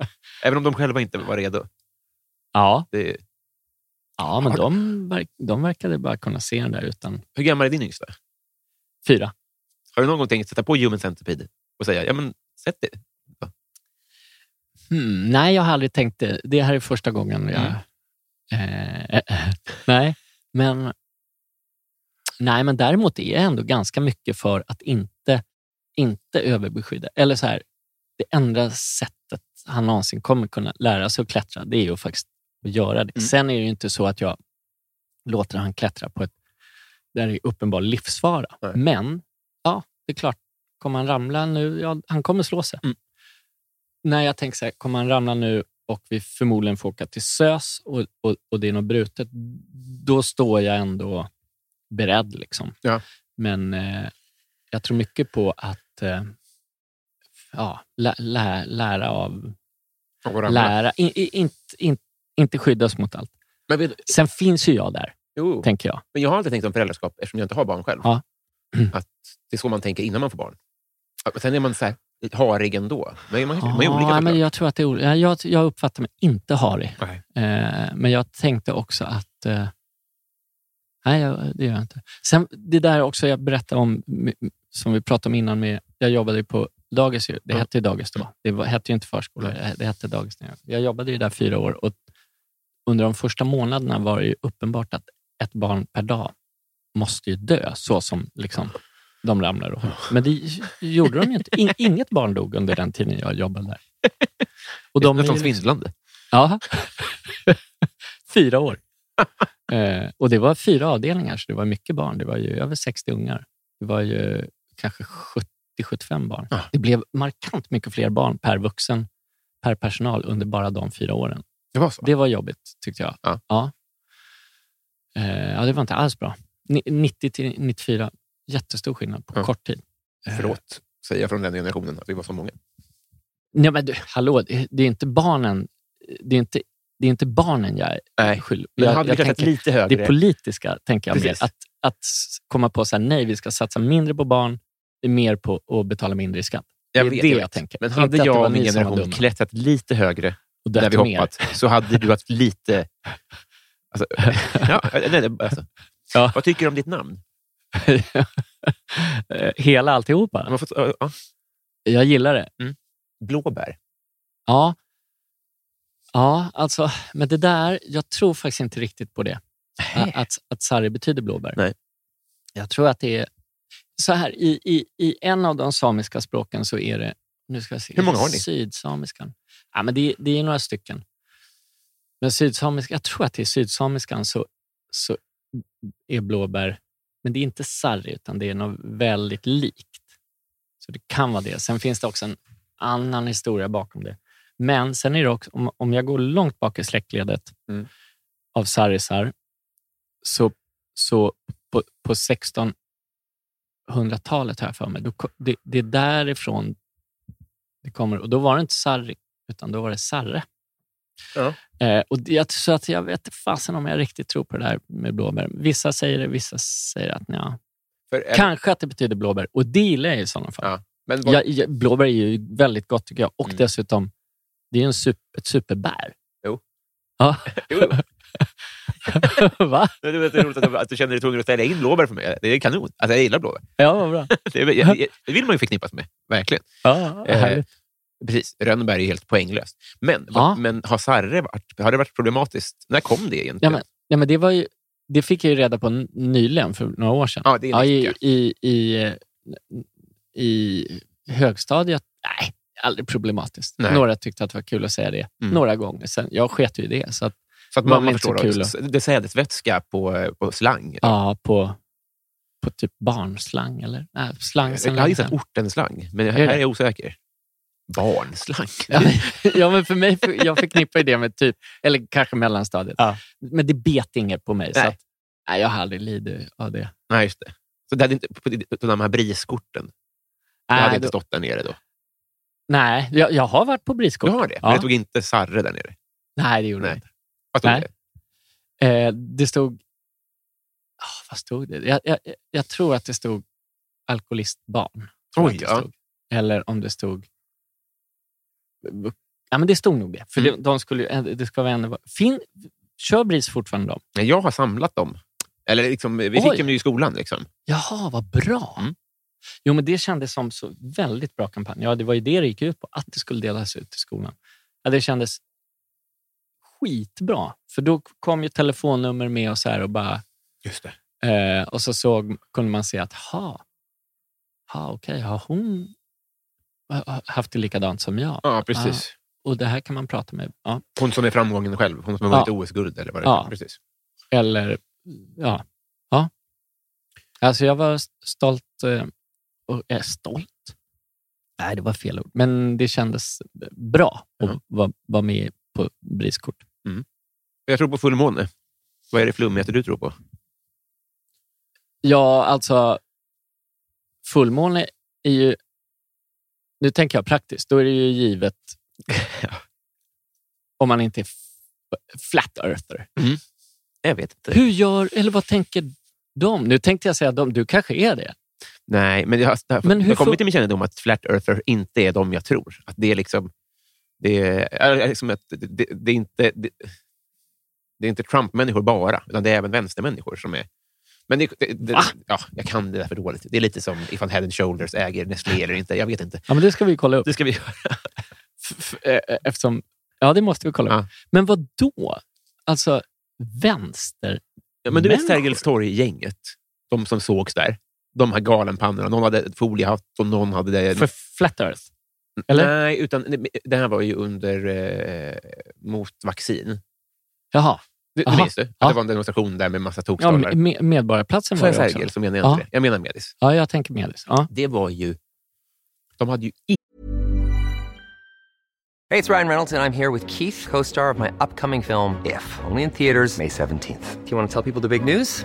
Även om de själva inte var redo. Ja, Det, ja men de, verk, de verkade bara kunna se den där utan hur gammal är din yngsta? fyra. Har du någon gång tänkt sätta på Human Centipede och säga, ja men sätt det. Hmm, nej, jag har aldrig tänkt det. Det här är första gången jag... Mm. Eh, eh, [laughs] nej, men, nej, men däremot är jag ändå ganska mycket för att inte, inte överbeskydda. Eller så här, det enda sättet han någonsin kommer kunna lära sig att klättra, det är ju faktiskt att göra det. Mm. Sen är det ju inte så att jag låter han klättra på ett där det är uppenbar livsfara. Nej. Men, ja, det är klart, kommer han ramla nu, ja, han kommer slå sig. Mm. När jag tänker så här, kommer han ramla nu och vi förmodligen får åka till SÖS och, och, och det är något brutet, då står jag ändå beredd. Liksom. Ja. Men eh, jag tror mycket på att eh, ja, lä, lä, lära av... Lära, in, in, inte, in, inte skyddas mot allt. Men, vet, Sen finns ju jag där, jo, tänker jag. men jag har alltid tänkt om föräldraskap, eftersom jag inte har barn själv, Ja. att det är så man tänker innan man får barn. Sen är man så här, harig ändå. Men man, man är olika. Ja, men jag tror att det är. Jag, jag uppfattar mig inte harig. Eh, men jag tänkte också att... Eh, nej, jag, det gör jag inte. Sen det där också jag berättade om, som vi pratade om innan. Med, jag jobbade på dagis. Det Ja. hette ju dagis då. Det var, hette ju inte förskola. Det hette dagis. Jag, jobbade ju där fyra år och under de första månaderna var det uppenbart att ett barn per dag måste ju dö, så som liksom, de ramlar. Och, men det gjorde de ju inte. In, inget barn dog under den tiden jag jobbade där. Och de är liksom- svindlande. Ja. [laughs] fyra år. eh, och det var fyra avdelningar, så det var mycket barn. Det var ju över 60 ungar. Det var ju kanske 70-75 barn. Ja. Det blev markant mycket fler barn per vuxen, per personal under bara de fyra åren. Det var så? Det var jobbigt, tyckte jag. Ja. Ja. Eh, ja, det var inte alls bra. Ni- 90 till 94, jättestor skillnad på Ja. kort tid. Eh, Förlåt, säger jag från den generationen, att vi var så många. Nej, men du, hallå, det, är inte barnen det är inte, det är inte barnen jag Nej, skyldig. Men Jag- jag tänker- lite högre... Det politiska tänker jag Precis. mer. Att, att komma på så här, nej, vi ska satsa mindre på barn, mer på att betala mindre i skatt. Det är vet, det vet. jag tänker. Men hade att jag och min generation klättrat lite högre och där vi mer. hoppat, så hade du haft lite... Alltså, [laughs] ja, nej, nej, alltså. Ja. Vad tycker du om ditt namn? [laughs] Hela alltihopa. Man fått, ja, ja. Jag gillar det. Blåbär. Ja. Ja, alltså, men det där, jag tror faktiskt inte riktigt på det. Att, att sarri betyder blåbär. Nej. Jag tror att det är... Så här, i, i, i en av de samiska språken så är det... Nu ska jag se, Hur många har ni? Sydsamiskan. Ja, men det, det är några stycken. Men sydsamiska, jag tror att det är sydsamiskan så, så är blåbär... Men det är inte sarri, utan det är något väldigt likt. Så det kan vara det. Sen finns det också en annan historia bakom det. Men sen är det också, om, om jag går långt bak i släktledet Mm. av sarisar, så, så på, på 1600-talet har jag för mig, då, det, det är därifrån det kommer. Och då var det inte sarri, utan då var det sarre. Ja. Eh, och jag, så att jag vet fasen om jag riktigt tror på det där med blåbär. Vissa säger det, vissa säger att ja, kanske att det betyder blåbär. Och det gillar jag i sådana fall. Ja. Men vad, Ja, ja, blåbär är ju väldigt gott tycker jag. Och Mm. dessutom, det är ju en super, ett superbär. Jo. Ja. [laughs] Jo. [laughs] Va? Det är roligt att du, att du känner dig tvungen att ställa in blåbär för mig. Det är kanon. Alltså, jag gillar blåbär. Ja, vad bra. [laughs] Jag, jag, det vill man ju förknippas med. Verkligen. Ja, Eh, härligt. Precis. Rönnbär är helt poänglöst. Men, Ja. men har sarre varit, har det varit problematiskt? När kom det Ja, egentligen? men, ja, men det, var ju, det fick jag ju reda på nyligen, för några år sedan. Ja, det är en i, i, i, i högstadiet, nej, aldrig problematiskt. Nej. Några tyckte att det var kul att säga det Mm. några gånger. Sen, jag sket ju i det. Så att, Så att mamma förstår. kul då. Det är sädesvätska på, på slang. ja, på, på typ barnslang, eller? Nej, slang jag länge gissat ortenslang, men här är jag osäker. Barnslang? [laughs] Ja, men för mig, jag förknippar det med typ, eller kanske mellanstadiet. Ja. Men det bet inget på mig. Så Nej. att, nej, jag har aldrig lidit av det. Nej, just det. Så det hade inte, på, på de här briskorten, det hade inte då, stått där nere då? nej jag, jag har varit på briskort. Du har det? Men Ja. det tog inte sarre där nere? Nej, det gjorde Nej. jag inte. Vad stod Nej. det? Eh, det stod... Ah, vad stod det? Jag, jag, jag tror att det stod alkoholistbarn. Oj, det ja. Eller om det stod... Ja, men det stod nog det. För Mm. det, de skulle, ju- det ska vara ändå... Fin, kör BRIS fortfarande dem? Nej, Jag har samlat dem. Eller liksom, vi Oj. fick dem ju i skolan. Liksom. Jaha, vad bra. Mm. Jo, men det kändes som så väldigt bra kampanj. Ja, det var ju det det gick ut på, att det skulle delas ut till skolan. Ja, det kändes skitbra. För då kom ju telefonnummer med och så här och bara... Just det. Eh, och så såg, kunde man se att, ha, ha okej, har hon haft det likadant som jag? Ja, precis. Och det här kan man prata med. Ja. Hon som är framgången själv. Hon som har vunnit Ja. OS-guld. Eller vad det är. Ja. Precis. Eller, ja. ja. Alltså jag var stolt. eh, Och är stolt? Nej, det var fel ord. Men det kändes bra att Ja. vara, vara med på BRIS-kort. Jag tror på fullmåne. Vad är det flummigaste du tror på? Ja, alltså fullmåne är ju... Nu tänker jag praktiskt. Då är det ju givet [laughs] om man inte är flat earther. Jag vet inte. Hur gör, eller vad tänker de? Nu tänkte jag säga de, du kanske är det. Nej, men jag det har, Men det hur har kommit till min kännedom att flat earther inte är de jag tror. Att det är liksom... Det är, liksom att det, det, det är inte... Det, det är inte Trump-människor bara, utan det är även vänstermänniskor som är... Men det, det, det, ja, jag kan det där för dåligt. Det är lite som ifall Head and Shoulders äger Nestlé eller inte. Jag vet inte. Ja, men det ska vi kolla upp. Det ska vi göra. Eh, Eftersom, ja, det måste vi kolla upp. Ja. Men vad då? Alltså, vänster... Ja, men du vet. Sergels torg-gänget? De som sågs där. De här galenpannorna. Någon hade foliehatt och någon hade... Det. För flat earth? eller? Nej, utan det här var ju under eh, mot vaccin. Jaha. Du Aha. minns du? Att Ja. det var en demonstration där med massa Ja, tokstollar. me- Medborgarplatsen Sa var jag det också. Sergel så menar jag Ja. inte det. Jag menar Medis. Ja, jag tänker Medis. Ja. Det var ju... De hade ju Hey, it's Ryan Reynolds, and I'm here with Keith, co star of my upcoming film, If, only in theaters, May 17th. Do you want to tell people the big news?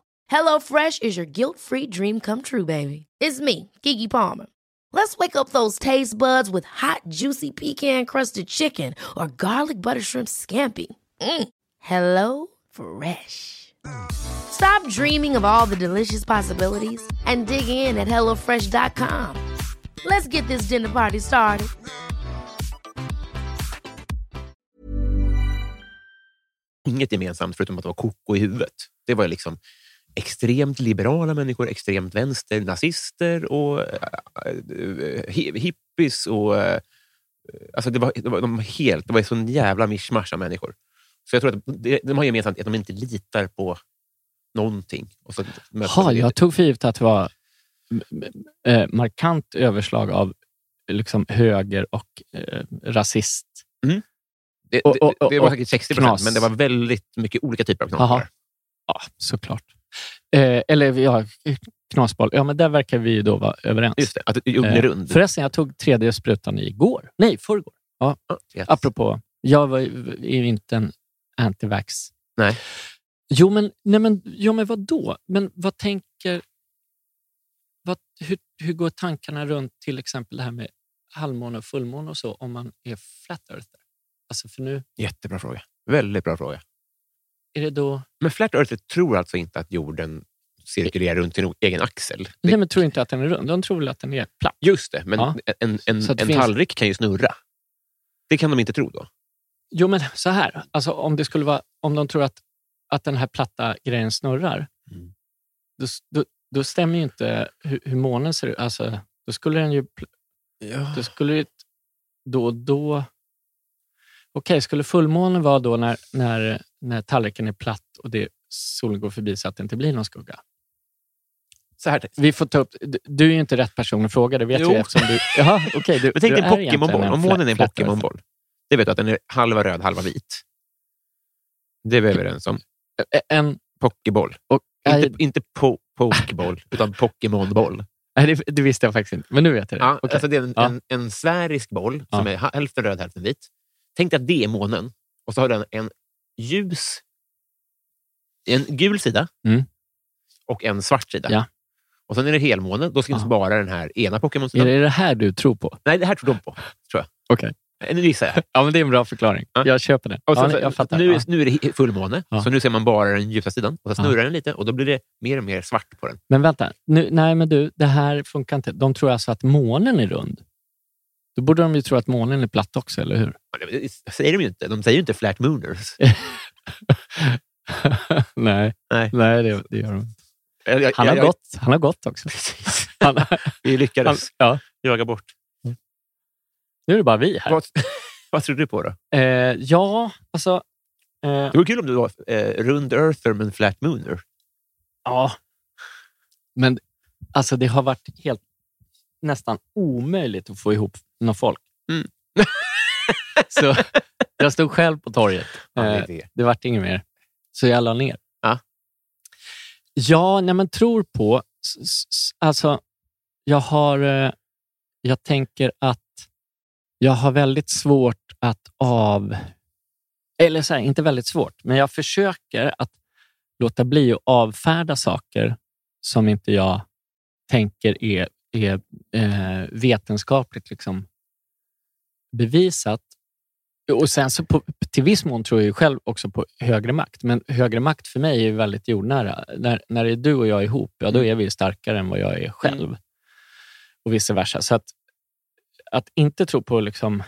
HelloFresh is your guilt-free dream come true, baby. It's me, Kiki Palmer. Let's wake up those taste buds with hot, juicy pecan-crusted chicken or garlic butter shrimp scampi. Mm. Hello Fresh. Stop dreaming of all the delicious possibilities and dig in at HelloFresh.com. Let's get this dinner party started. inget gemensamt förutom att vara koko i huvudet. Det var liksom extremt liberala människor, extremt vänster, nazister och äh, hi- hippies. Och, äh, alltså det, var, det, var, de var helt, det var en sån jävla mischmasch av människor. Så jag tror att de har gemensamt att de inte litar på någonting. Och så Ha, jag tog för givet att det var eh, markant överslag av liksom höger och eh, rasist. det, och- och- det, det var säkert 60 knas. procent, men det var väldigt mycket olika typer av knasar. Ja, såklart. Eh, eller ja, knasboll. Ja, men där verkar vi ju då vara överens. Just det, att är Eh. Förresten, jag tog tredje sprutan igår. Nej, förrgår. Ja, Ja, yes. apropå. Jag var, ju- är inte en antivax. Nej. Jo, men, nej, men, jo, men vad då? Men vad tänker... Vad, hur, hur går tankarna runt till exempel det här med halvmåne och fullmåne och så om man är flat earther? Alltså för nu Jättebra fråga. Väldigt bra fråga. Är det då... Men Flat Earther tror alltså inte att jorden cirkulerar runt sin egen axel. Det, Nej, men tror inte att den är rund. De tror väl att den är platt. Just det, men Ja. en, en, en finns- tallrik kan ju snurra. Det kan de inte tro då. Jo, men så här. Alltså, om, det skulle vara, om de tror att, att den här platta grejen snurrar, Mm. då, då, då stämmer ju inte hur, hur månen ser ut. Alltså, då skulle den ju... pl- Då skulle ju då och då... Okej, skulle fullmånen vara då när, när, när tallriken är platt och det, solen går förbi så att det inte blir någon skugga? Så här, Vi får ta upp, du- är ju inte rätt person att fråga, det vet Jo. eftersom du... Jaha, okej. du, [laughs] men tänk dig en Pokémonboll. Om månen är en Pokémonboll, det vet du att den är halva röd, halva vit. Det är vi överens om. En, Pokéboll. Inte, inte po Pokeboll, utan Pokémonboll. [laughs] nej, det, det visste jag faktiskt inte, men nu vet jag det. Ja, Okej. alltså det är en, Ja. en, en sfärisk boll som Ja. är hälften röd, hälften vit. tänk dig att det är månen och så har den en ljus, en gul sida Mm. och en svart sida. Ja. Och sen är det helmåne. Då finns Ja. bara den här ena Är Pokémon-sidan. det det här du tror på? Nej, det här tror de på. Tror jag. Okej. Eh, Nu gissar jag. [laughs] Ja, men det är en bra förklaring. Ja. Jag köper det. Och ja, sen, nej, jag fattar. nu, ja. är- nu är det fullmåne, Ja. så nu ser man bara den ljusa sidan. Och Ja. snurrar den lite och då blir det mer och mer svart på den. Men vänta. Nu, nej, men du, det här funkar inte. De tror alltså att månen är rund. Då borde de ju tro att månen är platt också, eller hur? Det säger de ju inte. De säger ju inte flat mooners. [laughs] nej, Nej. nej det, det gör de inte. Jag- jag- Han har jag- gått. Han har gått också. [laughs] Han, Vi han, lyckades ja, jaga bort. nu är det bara vi här. Vad, [laughs] vad tror du på då? Eh, ja, alltså... Eh, Det vore kul om du var eh, rund earther men flat mooner. ja. Men alltså, det har varit helt nästan omöjligt att få ihop någon folk. Mm. [laughs] Så jag stod själv på torget. Ja, det Eh, det. vart inget mer. Så jag la ner. Ja. Ja, när man tror på... Alltså, jag har... eh, Jag tänker att jag har väldigt svårt att av... Eller så här, inte väldigt svårt, men jag försöker att låta bli att avfärda saker som inte jag tänker är, är eh, vetenskapligt liksom bevisat. Och sen så på, till viss mån tror jag ju själv också på högre makt. Men högre makt för mig är väldigt jordnära. När, när det är du och jag ihop, ja, då är vi starkare än vad jag är själv. Och vice versa. Så att, att inte tro på... liksom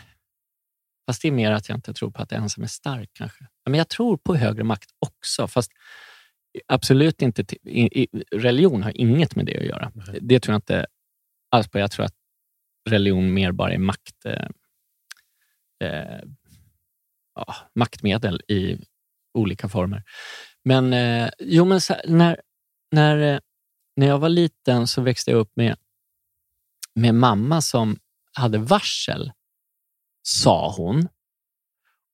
Fast det är mer att jag inte tror på att ensam är stark kanske. Men jag tror på högre makt också. Fast absolut inte... Till, i, i, religion har inget med det att göra. Det tror jag inte alls på. Jag tror att religion mer bara är makt... Eh, ja, maktmedel i olika former. Men, eh, jo, men här, när, när, eh, när jag var liten så växte jag upp med, med mamma som hade varsel, sa hon.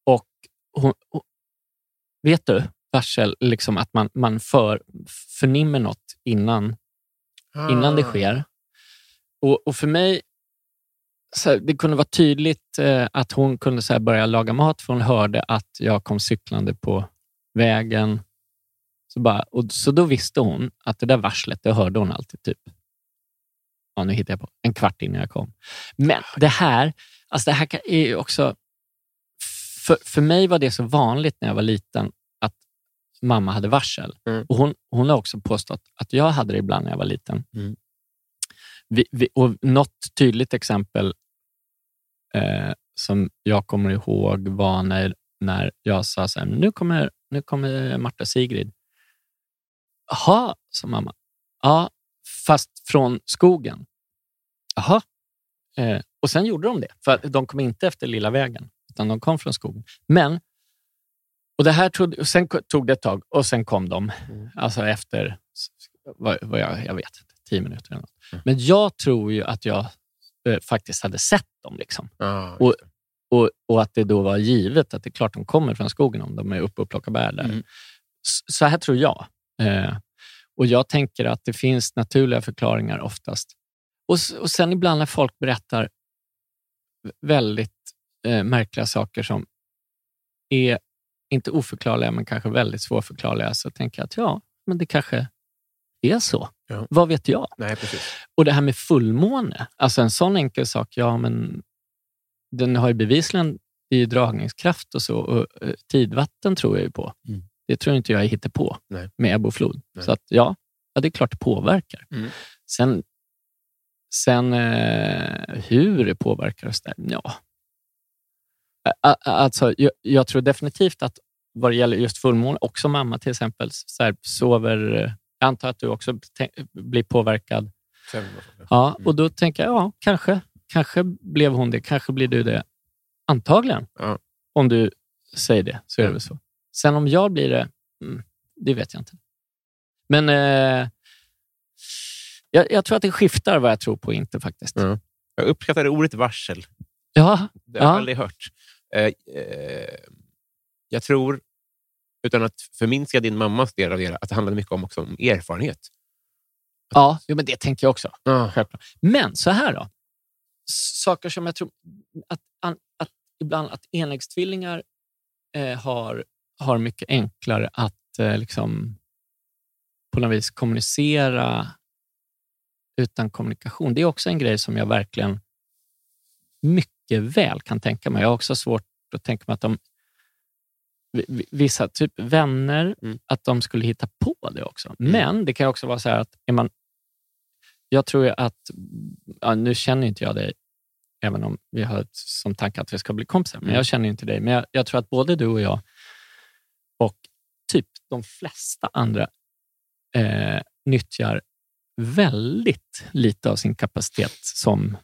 Och hon, och, vet du, varsel, liksom att man, man för, förnimmer något innan, innan det sker. Och, och för mig, så här, det kunde vara tydligt eh, att hon kunde så börja laga mat för hon hörde att jag kom cyklande på vägen. Så, bara, och, så då visste hon att det där varslet, det hörde hon alltid typ ja, nu hittar jag på, en kvart innan jag kom. Men det här, alltså det här är också... För, för mig var det så vanligt när jag var liten att mamma hade varsel. Mm. Och hon, hon har också påstått att jag hade det ibland när jag var liten. Mm. Vi, vi, och något tydligt exempel eh, som jag kommer ihåg var när, när jag sa så här, nu kommer, nu kommer Marta Sigrid. Jaha, sa mamma. Ja, fast från skogen. Jaha. Eh, och sen gjorde de det, för de kom inte efter lilla vägen, utan de kom från skogen. Men, och det här tog, och sen tog det ett tag och sen kom de, alltså efter, vad, vad jag, jag vet inte, tio minuter eller något. Men jag tror ju att jag eh, faktiskt hade sett dem. Liksom. Ja, Och, och, och att det då var givet att det är klart de kommer från skogen om de är uppe och plockar bär där. Mm. Så här tror jag. Eh, och jag tänker att det finns naturliga förklaringar oftast. Och, och sen ibland när folk berättar väldigt eh, märkliga saker som är inte oförklarliga, men kanske väldigt svårförklarliga, så tänker jag att ja, men det kanske är så. Ja. Vad vet jag? Nej, precis. Och det här med fullmåne, alltså en sån enkel sak, ja men den har ju bevisligen i dragningskraft och så. Och, eh, tidvatten tror jag ju på. Mm. Det tror inte jag hittar på Nej. med ebb och flod. Nej. Så att, ja, ja, det är klart det påverkar. Mm. Sen, sen eh, hur det påverkar oss där, ja. Alltså, jag, jag tror definitivt att vad det gäller just fullmåne, också mamma till exempel, så här, sover... Jag antar att du också blir påverkad. Ja, Mm. och då tänker jag, ja, kanske, kanske blev hon det. Kanske blir du det. Antagligen. Ja. Om du säger det, så är det väl så. Sen om jag blir det, mm, det vet jag inte. Men eh, jag, jag tror att det skiftar vad jag tror på och inte faktiskt. Ja. Jag uppskattar ordet varsel. Ja, Det har jag Ja. aldrig hört. Eh, eh, jag tror, utan att förminska din mammas del av det, att det handlade mycket om, också om erfarenhet. ja jo, men det tänker jag också. Ja. Självklart. Men så här då. Saker som jag tror att, an- att ibland att enäggstvillingar eh, har, har mycket enklare att eh, liksom, på något vis kommunicera utan kommunikation. Det är också en grej som jag verkligen mycket väl kan tänka mig. Jag har också svårt att tänka mig att de vissa typ vänner, Mm. att de skulle hitta på det också. Men det kan också vara så här att är man, jag tror att, ja, nu känner inte jag dig, även om vi har ett- som tanke att vi ska bli kompisar, men Mm. jag känner inte dig. Men jag, jag tror att både du och jag och typ de flesta andra eh, nyttjar väldigt lite av sin kapacitet som,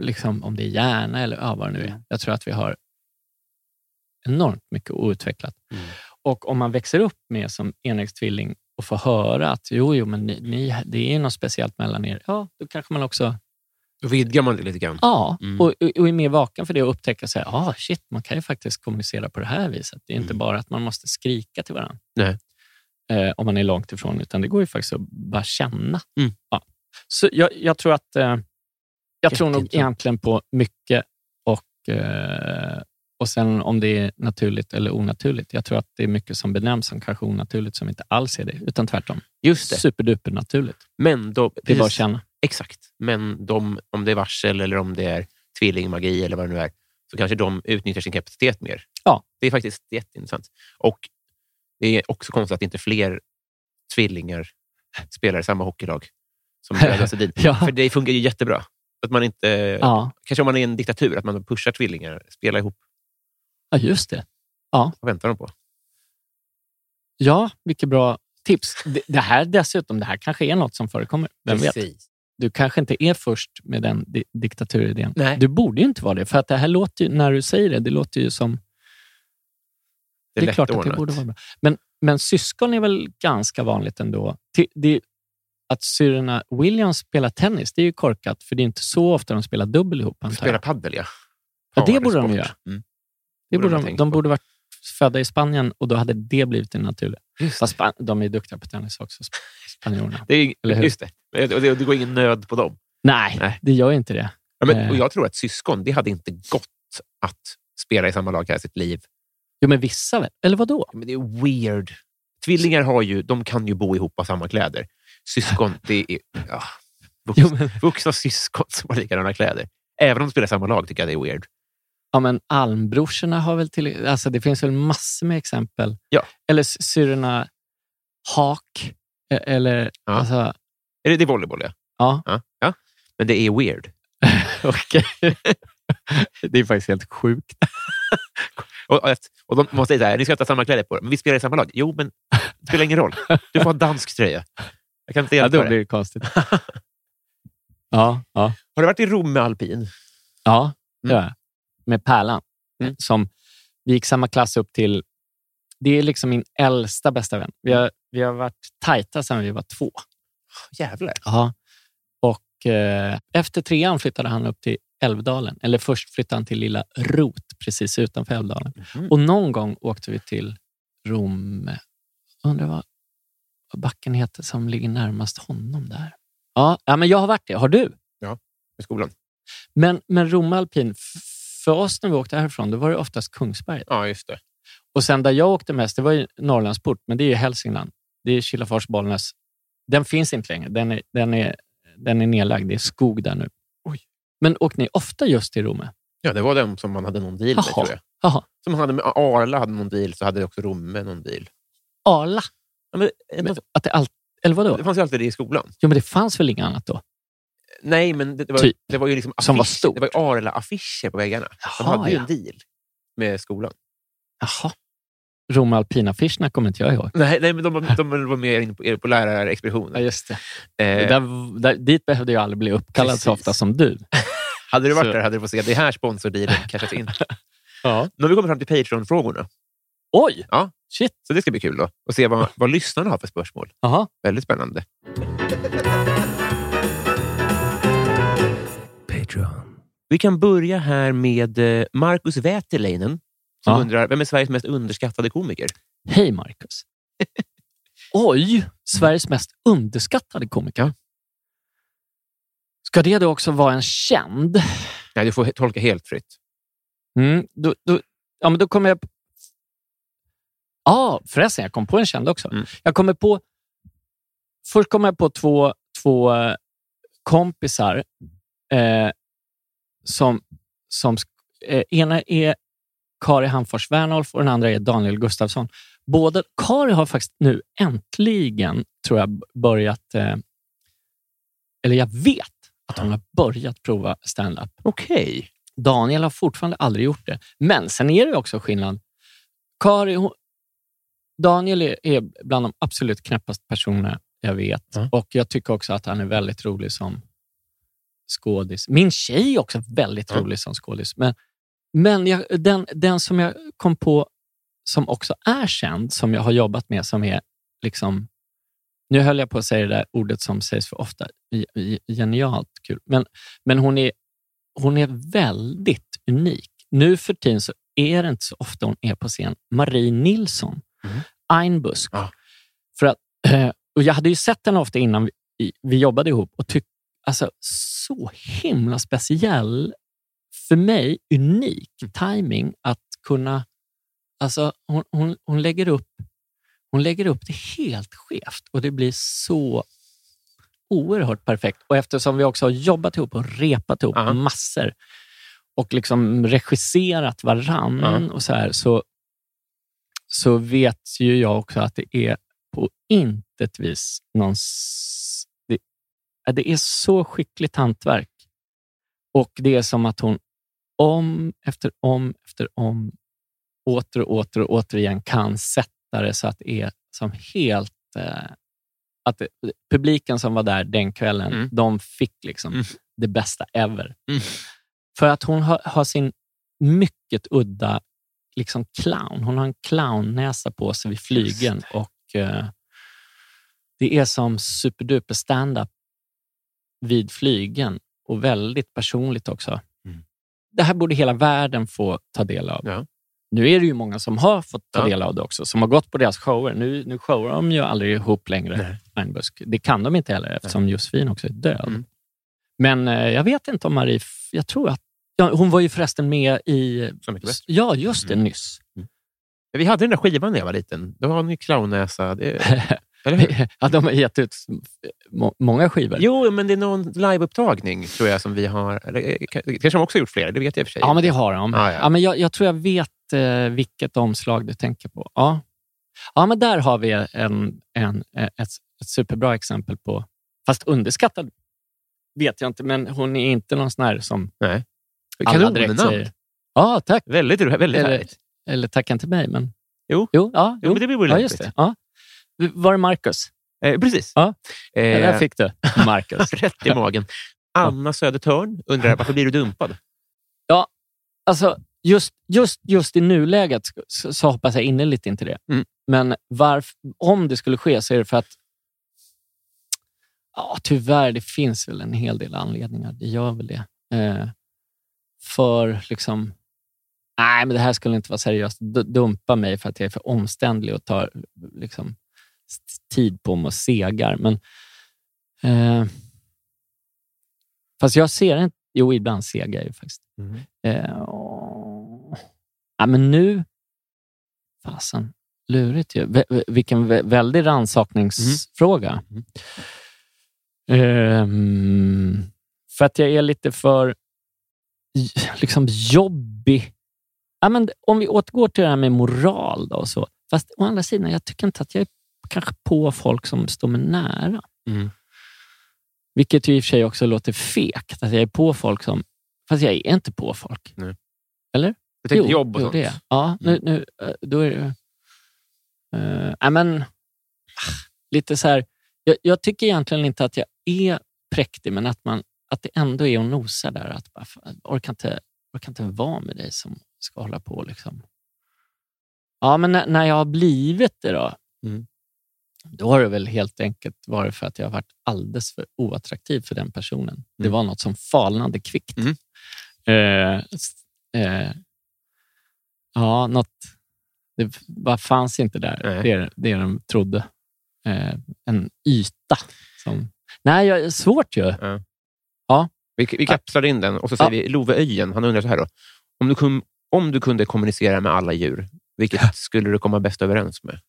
liksom, om det är hjärna eller ja, vad det nu är. Jag tror att vi har enormt mycket outvecklat. Mm. Och om man växer upp med som enäggstvilling och får höra att jo, jo, men ni, ni, det är något speciellt mellan er, ja, då kanske man också Då vidgar man det lite grann. Ja, Mm. och, och är mer vaken för det och upptäcka att ah, shit, man kan ju faktiskt kommunicera på det här viset. Det är inte Mm. bara att man måste skrika till varandra Nej. eh, om man är långt ifrån, utan det går ju faktiskt att bara känna. Mm. Ja. Så jag, jag tror att eh, jag tror nog egentligen på mycket och, eh, och sen om det är naturligt eller onaturligt. Jag tror att det är mycket som benämns som kanske onaturligt som inte alls är det, utan tvärtom. Just det. Superduper naturligt. Men då, Det är bara att känna. Exakt. Men de, om det är varsel eller om det är tvillingmagi eller vad det nu är, så kanske de utnyttjar sin kapacitet mer. Ja. Det är faktiskt jätteintressant. Och det är också konstigt att inte fler tvillingar spelar i samma hockeylag som [laughs] Sedin. Ja. För det funkar ju jättebra. Att man inte, Ja. Kanske om man är i en diktatur, att man pushar tvillingar, spela ihop. Ja, just det. Vad väntar de på? Ja, vilket bra tips. Det, det här dessutom, det här kanske är något som förekommer. Vem vet? Du kanske inte är först med den di diktaturidén. Nej. Du borde ju inte vara det, för att det här låter ju, när du säger det, det låter ju som... Det Det är, är, klart att det borde vara bra. Men, men syskon är väl ganska vanligt ändå. Det, att syrrorna Williams spelar tennis, det är ju korkat, för det är inte så ofta de spelar dubbel ihop. antar Spela jag. paddel, ja. Ja, det borde de göra. Mm. Det borde de de, borde varit födda i Spanien och då hade det blivit det naturliga. Fast de är duktiga på tennis också, sp- spanjorerna. Det är, Eller hur? just det. Och det. Det går ingen nöd på dem. Nej, Nej. det gör inte det. Ja, men, Eh. och jag tror att syskon, det hade inte gått att spela i samma lag hela sitt liv. Jo, men vissa väl? Eller vad då? Ja, Men det är weird. Tvillingar har ju, de kan ju bo ihop av samma kläder. Syskon, det är ja, vuxna, Jo, men, vuxna syskon som har likadana kläder. Även om de spelar i samma lag tycker jag det är weird. Ja, men Almbrorsorna har väl till... Alltså, det finns väl massor med exempel. Ja. Eller syrrorna Hak. e- Eller... Ja. Alltså, Är det, det är volleyboll, ja. ja, ja. ja. Men det är weird. [laughs] okej. det är faktiskt helt sjukt. [laughs] Och, och, de måste säga så här, ni ska inte ha samma kläder på er, men vi spelar i samma lag. Jo, men det spelar ingen roll. Du får ha dansk tröja. Jag kan inte Ja, hjälpa då det. blir det konstigt. [laughs] ja, ja. Har du varit i Rom med alpin? Ja, det Mm. gör jag. Med Pärlan. Mm. Som, vi gick samma klass upp till... Det är liksom min äldsta bästa vän. Vi har, vi har varit tajta sedan vi var två. Jävlar. Ja. Och eh, efter trean flyttade han upp till Älvdalen. Eller först flyttade han till lilla Rot precis utanför Älvdalen. Mhm. Och någon gång åkte vi till Rom. Undrar vad, vad backen heter som ligger närmast honom där. Ja, ja, men jag har varit det. Har du? Med skolan. Men, men Rom alpin, för oss när vi åkte härifrån, då var det oftast Kungsberget. Ja, just det. Och sen där jag åkte mest, det var ju Norrlandsport, men det är ju Hälsingland. Det är Kilafors, Bollnäs. Den finns inte längre. Den är, den är, den är nedlagd. Det är skog där nu. Oj. Men åkte ni ofta just till Romme? Ja, det var den som man hade någon deal med, tror jag. Jaha. Som hade med Arla hade någon deal, så hade också Romme någon deal. Arla? Ja, men, Men, att det all, eller vadå? det fanns ju alltid det i skolan. Jo, men det fanns väl inget annat då? Nej, men det, det, var, Typ. det var ju liksom Som var affisch- stort. Det var ju Arla-affischer på väggarna. De hade ju ja. en deal med skolan. Jaha. Romme alpin-affischerna kommer inte jag ihåg. Nej, nej men de, de, de var mer inne på, på lärarexpeditionen. just det. Eh, Där, där, dit behövde jag aldrig bli uppkallad så Precis. ofta som du. [laughs] hade du varit så- där hade du fått se det här sponsordealen [laughs] cashas in. Ja. Nu har vi kommit fram till Patreon-frågorna. Oj! Ja. Shit. Så det ska bli kul då. Och se vad, [laughs] vad lyssnarna har för spörsmål. Jaha. Väldigt spännande. Vi kan börja här med eh, Markus Wäterleinen som Ja. undrar, vem är Sveriges mest underskattade komiker? Hej Marcus. [laughs] Oj, Sveriges mest underskattade komiker. Ska det då också vara en känd? Nej, du får tolka helt fritt. Mm, då, då, ja, men då kommer jag... Ja, ah, förresten, jag kom på en känd också. Mm. Jag kommer på... Först kom jag på två, två eh, kompisar eh, som... som eh, ena är Kari Hamfors Wernolf och den andra är Daniel Gustafsson. Båda, Kari har faktiskt nu äntligen, tror jag, börjat... Eh, eller jag vet att hon har börjat prova stand-up. Okej. Daniel har fortfarande aldrig gjort det. Men sen är det också skillnad. Kari, hon, Daniel är, är bland de absolut knäppaste personerna jag vet. Ja. Och Jag tycker också att han är väldigt rolig som skådis. Min tjej är också väldigt rolig som skådis. Men, men jag, den, den som jag kom på som också är känd, som jag har jobbat med, som är liksom... Nu höll jag på att säga det där ordet som sägs för ofta. Ge- ge- Genialt kul. Men, men hon är hon är väldigt unik. Nu för tiden så är det inte så ofta hon är på scen. Marie Nilsson, Mm. Einbusk. Ja. För att, eh, och jag hade ju sett henne ofta innan vi, vi jobbade ihop och tyckte alltså, så himla speciell, för mig unik timing att kunna... Alltså, hon, hon, hon, lägger upp, hon lägger upp det helt skevt och det blir så oerhört perfekt. Och eftersom vi också har jobbat ihop och repat ihop Ja. massor och liksom regisserat varann Ja. och så här, så, så vet ju jag också att det är på intet vis någon... s- Det, är så skickligt hantverk. Och det är som att hon om efter om efter om åter och åter och återigen kan sätta det så att det är som helt... Eh, att det, publiken som var där den kvällen, Mm. de fick liksom Mm. det bästa ever. Mm. För att hon har, har sin mycket udda liksom clown. Hon har en clownnäsa på sig vid flygen och eh, det är som superduper stand-up vid flygen och väldigt personligt också. Mm. Det här borde hela världen få ta del av. Ja. Nu är det ju många som har fått ta Ja. del av det också, som har gått på deras shower. Nu, nu showar de ju aldrig ihop längre, Nej. Einbusk. Det kan de inte heller eftersom Josefin också är död. Mm. Men eh, jag vet inte om Marie... Jag tror att... Ja, hon var ju förresten med i... Så mycket bättre. Ja, just det, Mm. nyss. Vi hade den där skivan när jag var liten. Då har ni clownnäsa. Det? [laughs] [laughs] ja, de har gett ut må- många skivor. Jo, men det är någon liveupptagning tror jag som vi har. Eh, ka- kanske de också har gjort fler, det vet jag i och för sig. Ja, men det har de. Ah, ja. ja. men jag, jag tror jag vet eh, vilket omslag du tänker på. Ja, ja men där har vi en, en, eh, ett, ett superbra exempel på... Fast underskattad vet jag inte, men hon är inte någon sån här som Nej. alla direkt säger. Ja, tack. Väldigt, väldigt Eller, härligt. eller tacka inte mig, men... Jo. Jo, ja, Jo, men det blir ja, lämpligt. just det. Ja. Var det Marcus? Eh, precis. Ja. Eh, Där fick du [laughs] Marcus. rätt i magen. Anna Södertörn undrar varför blir du dumpad? Alltså, just, just, just i nuläget så, så hoppas jag innerligt inte det. Mm. Men varf, om det skulle ske så är det för att ja, tyvärr, det finns väl en hel del anledningar. Det gör väl det. Eh, för liksom, nej, men det här skulle inte vara seriöst. D- dumpa mig för att jag är för omständlig och tar liksom, tid på mig och segar. Men, eh, fast jag ser inte... Jo, ibland segar jag ju faktiskt. Eh, åh. ja, men nu... Fasen, lurigt ju. Vilken vä- väldig rannsakningsfråga. Mm. Ehm, för att jag är lite för liksom jobbig. Ja, men om vi återgår till det här med moral. Då, och så. Fast å andra sidan, jag tycker inte att jag är kanske på folk som står mig nära. Mm. Vilket ju i och för sig också låter fekt, att jag är på folk som... Fast jag är inte på folk. Nej. Eller? Du tänkte jobb och jo, sånt? det. Ja, nu, nu, eh, då är det... Uh, men, lite så här... Jag, jag tycker egentligen inte att jag är präktig, men att, man, att det ändå är att nosa där. Att bara, fan, orkar inte, orkar inte vara med dig som ska hålla på. Liksom. Ja, men när, när jag har blivit det då, Mm. Då har det väl helt enkelt varit för att jag har varit alldeles för oattraktiv för den personen. Det Mm. var något som falnade kvickt. Mm. Eh, eh, ja, något... Det bara fanns inte där, Nej. det, det de trodde. Eh, en yta. Som, nej, jag, svårt ju. Vi, vi kapslar in den och så säger vi Loveöjen. Han undrar så här då. Om du, kom, Om du kunde kommunicera med alla djur, vilket [laughs] skulle du komma bäst överens med?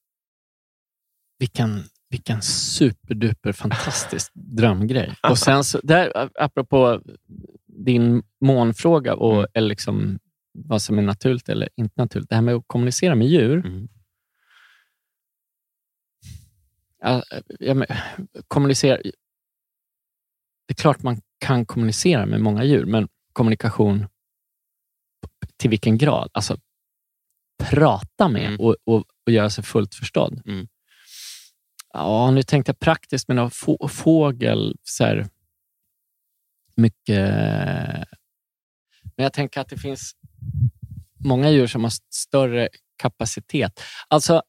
Vilken, vilken superduper fantastisk [laughs] drömgrej. Och sen så, där, apropå din månfråga och Mm. eller liksom, vad som är naturligt eller inte naturligt. Det här med att kommunicera med djur. Mm. Ja, ja, men, kommunicera. Det är klart man kan kommunicera med många djur, men kommunikation till vilken grad? Alltså, prata med Mm. och, och, och göra sig fullt förstådd. Mm. Ja, nu tänkte jag praktiskt med någon få, fågel. Så här, mycket... Men jag tänker att det finns många djur som har st- större kapacitet. Alltså,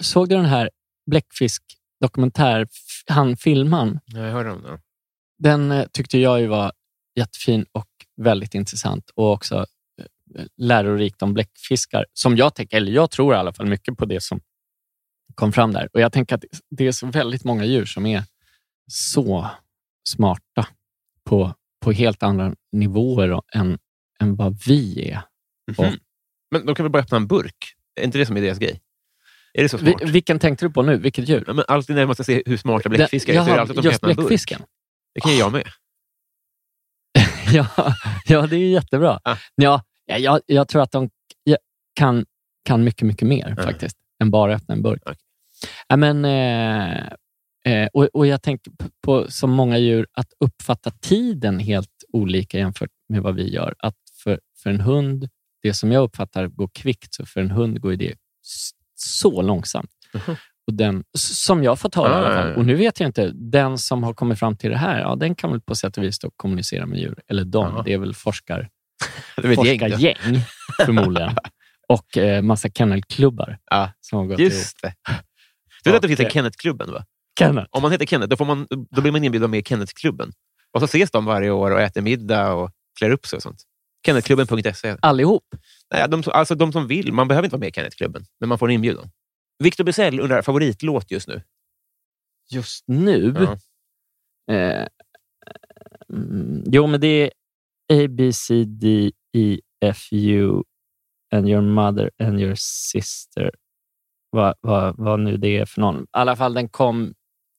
såg du den här bläckfisk-dokumentär, han filmaren? Ja, jag hörde om det. Den eh, tyckte jag ju var jättefin och väldigt intressant och också eh, lärorikt om bläckfiskar. Som jag tänker, eller jag tror i alla fall mycket på det som kom fram där. Och Jag tänker att det är så väldigt många djur som är så smarta på, på helt andra nivåer och- än, än vad vi är. Mhm. Men de kan väl bara öppna en burk? Är inte det som är deras grej? Är det så smart? Vi, vilken tänkte du på nu? Vilket djur? Ja, men alltid när man ska se hur smarta bläckfiskar är, så är det alltid att de kan just öppna en burk. Det kan ju jag med. [laughs] ja, ja, det är jättebra. Ah. Ja, ja, jag, jag tror att de kan, kan mycket, mycket mer Ja. faktiskt, än bara öppna en burk. Okej. Ja, men, eh, eh, och, och Jag tänker på, som många djur, att uppfatta tiden helt olika jämfört med vad vi gör. Att för, för en hund, det som jag uppfattar går kvickt, så för en hund går det så långsamt. Mhm. Och den, som jag fått höra i alla Ah, fall. Och nu vet jag inte, den som har kommit fram till det här, ja, den kan väl på sätt och vis då kommunicera med djur. Eller de, Ja. det är väl forskar, [laughs] Det är ett gäng forskargäng förmodligen. [laughs] och eh, massa kennelklubbar Ja, som har gått Just det. Du vet att det finns en Kennetklubben? Va? Kennel. Om man heter Kenneth, då, får man, då blir man inbjuden med i Kennetklubben. Och så ses de varje år och äter middag och klär upp sig och sånt. Kennetklubben.se. Allihop. Nej, de, alltså de som vill. Man behöver inte vara med i Kennetklubben, men man får en inbjudan. Victor Bysell undrar favoritlåt just nu. Just nu? Ja. Eh, mm, jo, men det är A, B, C, D, E, F, U and your mother and your sister. Vad, vad, vad nu det är för någon. I alla fall, den kom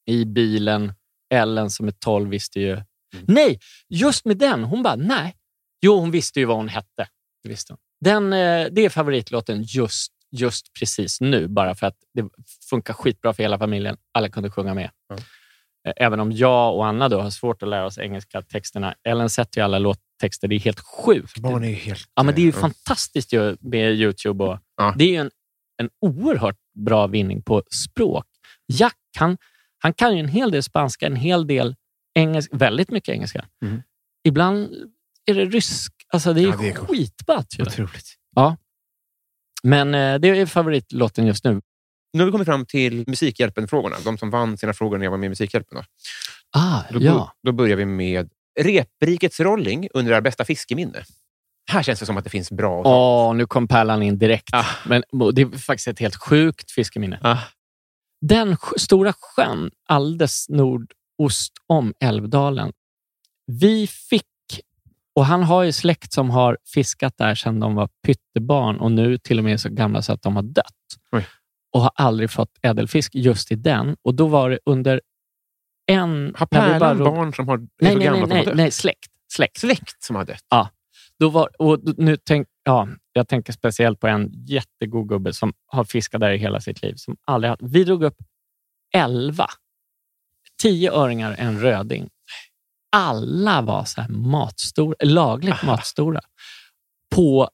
i bilen. Ellen som är 12 visste ju... Nej, just med den. Hon bara, nej. Jo, hon visste ju vad hon hette. Det visste hon. Den, eh, det är favoritlåten just, just precis nu, bara för att det funkar skitbra för hela familjen. Alla kunde sjunga med. Eh, Även om jag och Anna då har svårt att lära oss engelska texterna. Ellen sätter ju alla låttexter. Det är helt sjukt. Barn är helt... Ja, men det är ju Ja. fantastiskt med Youtube. Och, Ja. Det är en, en oerhört bra vinning på språk. Jack, han, han kan ju en hel del spanska, en hel del engelska, väldigt mycket engelska. Mhm. Ibland är det rysk. Alltså det är, Ja, det är coolt. skitballt. Ju. Otroligt. Men eh, det är favoritlåten just nu. Nu har vi kommit fram till Musikhjälpen-frågorna. De som vann sina frågor när jag var med i Musikhjälpen. Då. Ah, Då, ja. då börjar vi med Reprikets Rolling undrar bästa fiskeminne. Här känns det som att det finns bra... Åh, nu kom pärlan in direkt. Ah. Men det är faktiskt ett helt sjukt fiskeminne. Ah. Den stora sjön alldeles nordost om Älvdalen. Vi fick, och han har ju släkt som har fiskat där sedan de var pyttebarn och nu till och med så gamla så att de har dött. Oj. Och har aldrig fått ädelfisk just i den. Och då var det under en... Har bara Pärlan rod- barn som har, är Nej, så nej, gamla nej, nej, nej, släkt. släkt. Släkt som har dött? Då var, och nu tänk, ja, jag tänker speciellt på en jättegod gubbe som har fiskat där i hela sitt liv. Som aldrig haft, vi drog upp elva. Tio öringar, en röding. Alla var så här matstora, lagligt matstora. På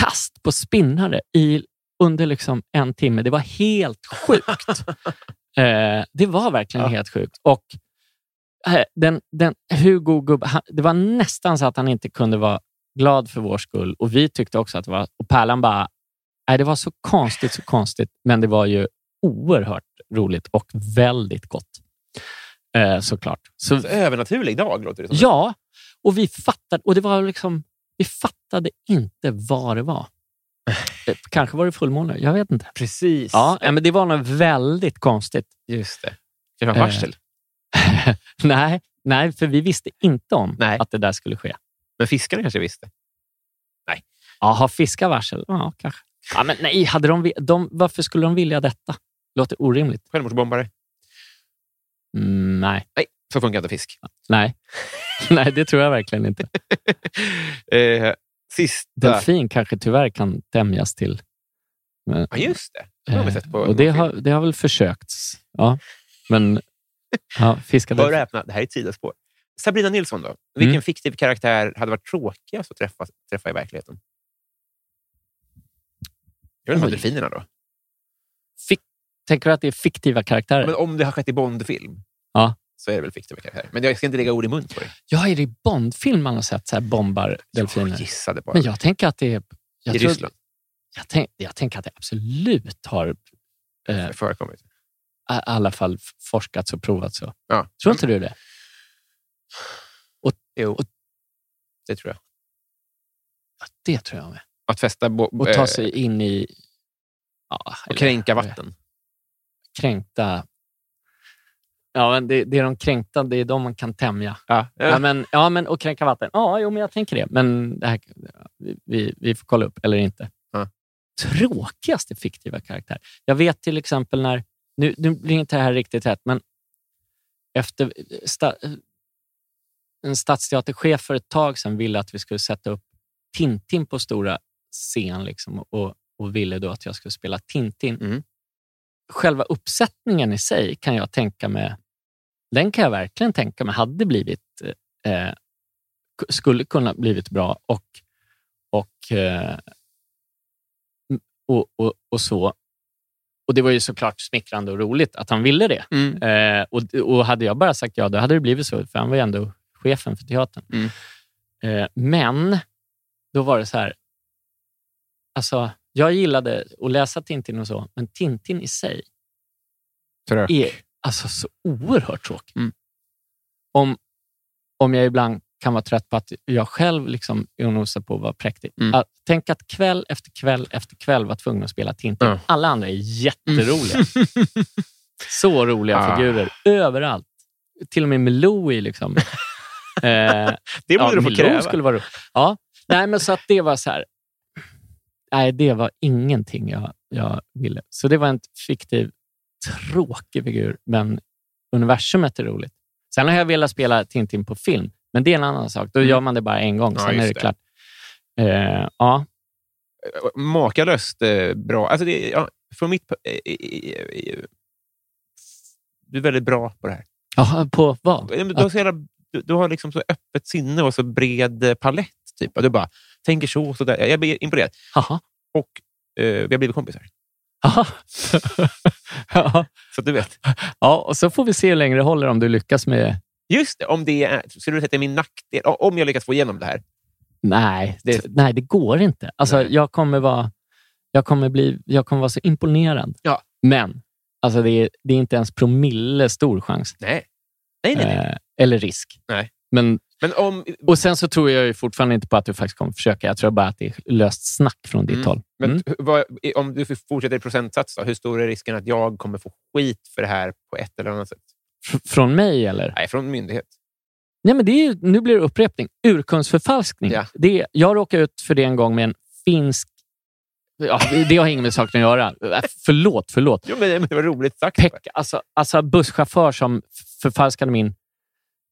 kast, på spinnare i, under liksom en timme. Det var helt sjukt. [laughs] eh, det var verkligen Ja. helt sjukt. Och eh, den, den, hur god gubbe, han, det var nästan så att han inte kunde vara glad för vår skull. Och vi tyckte också att det var... Och Pärlan bara, nej, det var så konstigt, så konstigt, men det var ju oerhört roligt och väldigt gott. Eh, såklart. Så, Så övernaturlig dag låter det som. ja, och vi fattade, och det var liksom, vi fattade inte vad det var. [laughs] Eh, Kanske var det fullmåne, jag vet inte. Precis. Ja, eh, men det var något väldigt konstigt. Just det. Det var Eh, varsel. [laughs] nej, nej, för vi visste inte om Nej. att det där skulle ske. Men fiskarna kanske visste. Nej. Ja, ha fiskavarsel? Ja, kanske. Ja, men nej, hade de, de, varför skulle de vilja detta? Låter orimligt. Självmordsbombare. Mm, nej, Nej, så funkar inte fisk. nej. [laughs] nej, det tror jag verkligen inte. [laughs] Eh, sista... Delfin kanske tyvärr kan tämjas till. Men, Ja, just det. Det har vi eh, sett på och det har, det har väl försökts. Ja, men ja, fiska Hör och häpna, det här är ett sidospår. Sabrina Nilsson då? Vilken Mm. fiktiv karaktär hade varit tråkigast att träffa, träffa i verkligheten? Jag vet inte, delfinerna då? Fik- Tänker du att det är fiktiva karaktärer? Men om det har skett i Bondfilm Ja. så är det väl fiktiva karaktärer. Men jag ska inte lägga ord i mun på dig. Ja, är det i Bondfilm man har sett så här bombar delfiner? Jag gissade bara. Men jag tänker att det är... Jag I tror- Ryssland. Jag, tänk, jag tänker att det absolut har eh, i förekommit. alla fall forskats och provats. Så. Ja. Tror inte du det? Jo, det tror jag. Ja, det tror jag med. Att fästa Och ta eh, sig in i... Ja, och kränka vatten. Kränkta... Ja, men det, det är de kränkta, det är de man kan tämja. Ja. Ja, men, ja, men, och kränka vatten. Ja, jo, men jag tänker det. Men det här, vi- vi, får kolla upp, eller inte. Ja. Tråkigaste fiktiva karaktär. Jag vet till exempel när... Nu, nu blir inte det här riktigt rätt, men efter en stadsteaterchef för ett tag sedan ville att vi skulle sätta upp Tintin på stora scen liksom, och, och ville då att jag skulle spela Tintin. Mm. Själva uppsättningen i sig kan jag tänka mig, den kan jag verkligen tänka mig hade blivit, eh, skulle kunna blivit bra och, och, eh, och, och, och så. Och det var ju såklart smickrande och roligt att han ville det. Mm. Eh, och, och hade jag bara sagt ja, då hade det blivit så, för han var ju ändå chefen för teatern. Mm. Eh, men då var det så här, alltså, jag gillade att läsa Tintin och så, men Tintin i sig Trök. är alltså så oerhört tråkig. Mm. Om, om jag ibland kan vara trött på att jag själv liksom nosar på att vara präktig. Mm. Att, tänk att kväll efter kväll efter kväll vara tvungen att spela Tintin. Ja. Alla andra är jätteroliga. [laughs] Så roliga Ah. figurer överallt. Till och med med Louie. Liksom. [laughs] eh, [laughs] Det borde ja, du få kräva. skulle vara roligt. Ja, nej, men så att det var så här. Nej, det var ingenting jag, jag ville. Så det var en fiktiv, tråkig figur, men universumet är roligt. Sen har jag velat spela Tintin på film, men det är en annan sak. Då Mm. gör man det bara en gång, Ja, sen är det, det. klart. Eh, ja, Makalöst eh, bra. Alltså det, ja, från mitt... eh, Du är väldigt bra på det här. Jaha, på vad? Ja, Du har, så jävla, du, du har liksom så öppet sinne och så bred eh, palett. Typ. Du bara tänker så och så där. Jag blir imponerad. Jaha. Och eh, vi har blivit kompisar. [laughs] Ja. Så att du vet. ja, och så får vi se hur länge det håller om du lyckas med... Just det, om det är... Skulle du sätta min nackdel? Om jag lyckas få igenom det här. Nej, Det- det, nej, det går inte. Alltså, Nej. jag, kommer vara, jag, kommer bli, jag kommer vara så imponerad. Ja. Men alltså, det, är, det är inte ens promille stor chans. Nej. Nej, nej, nej. Eh, eller risk. Nej. Men, Men om... och Sen så tror jag ju fortfarande inte på att du faktiskt kommer försöka. Jag tror bara att det är löst snack från ditt Mm. håll. Men Mm. hur- vad, om du fortsätter i procentsats, då, hur stor är risken att jag kommer få skit för det här på ett eller annat sätt? F- från mig eller? Nej, från myndighet. Nej, men det är, nu blir det upprepning. Urkundsförfalskning. Ja. Det, jag råkade ut för det en gång med en finsk... Ja, det, har inget med saken att göra. Äh, Förlåt, förlåt. Jo, men det var roligt sagt. Peck, alltså, alltså busschaufför som förfalskade min,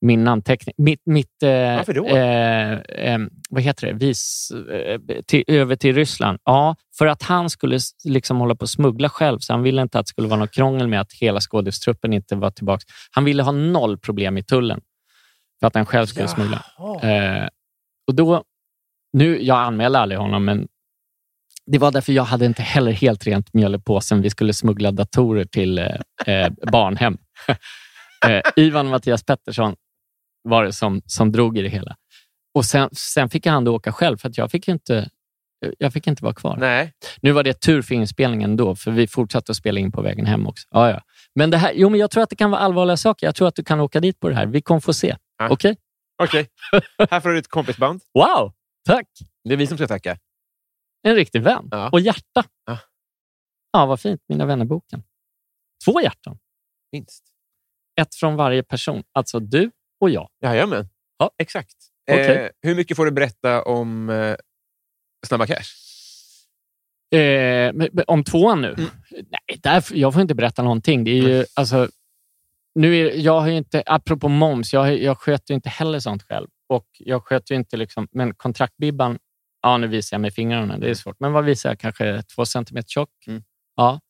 min namnteckning. Mitt, mitt, eh, Varför då? Eh, eh, vad heter det? Vis, eh, till, över till Ryssland. Ja, för att han skulle liksom hålla på att smuggla själv, så han ville inte att det skulle vara något krångel med att hela skådestruppen inte var tillbaka. Han ville ha noll problem i tullen för att han själv skulle smuggla. Eh, och då, nu, jag anmälde aldrig honom, men det var därför jag hade inte heller helt rent mjöl i påsen. Vi skulle smuggla datorer till eh, barnhem. [laughs] eh, Ivan och Mattias Pettersson var det som, som drog i det hela. Och sen, sen fick han då åka själv, för att jag fick ju inte, jag fick inte vara kvar. Nej. Nu var det tur för inspelningen då, för vi fortsatte att spela in på vägen hem också. Ja, ja. Men, det här, jo, men jag tror att det kan vara allvarliga saker. Jag tror att du kan åka dit på det här. Vi kommer få se. Ja. Okej? Okej. [laughs] här får du ett kompisband. Wow! Tack! Det är vi som ska tacka. En riktig vän. Ja. Och hjärta. Ja. Ja, vad fint. Mina vännerboken. Två hjärtan. Minst. Ett från varje person. Alltså du och jag. Jajamän. Ja. Exakt. Okej. Eh, hur mycket får du berätta om eh, Snabba Cash? Eh, om tvåan nu? Mm. Nej, där, jag får inte berätta någonting. Det är ju, alltså, nu är, jag har ju inte, apropå moms, jag, jag sköter inte heller sånt själv. Och jag sköter inte liksom, men kontraktbibban, ja nu visar jag med fingrarna, det är svårt. Men vad visar jag? Kanske två centimeter tjock? Mm. Ja.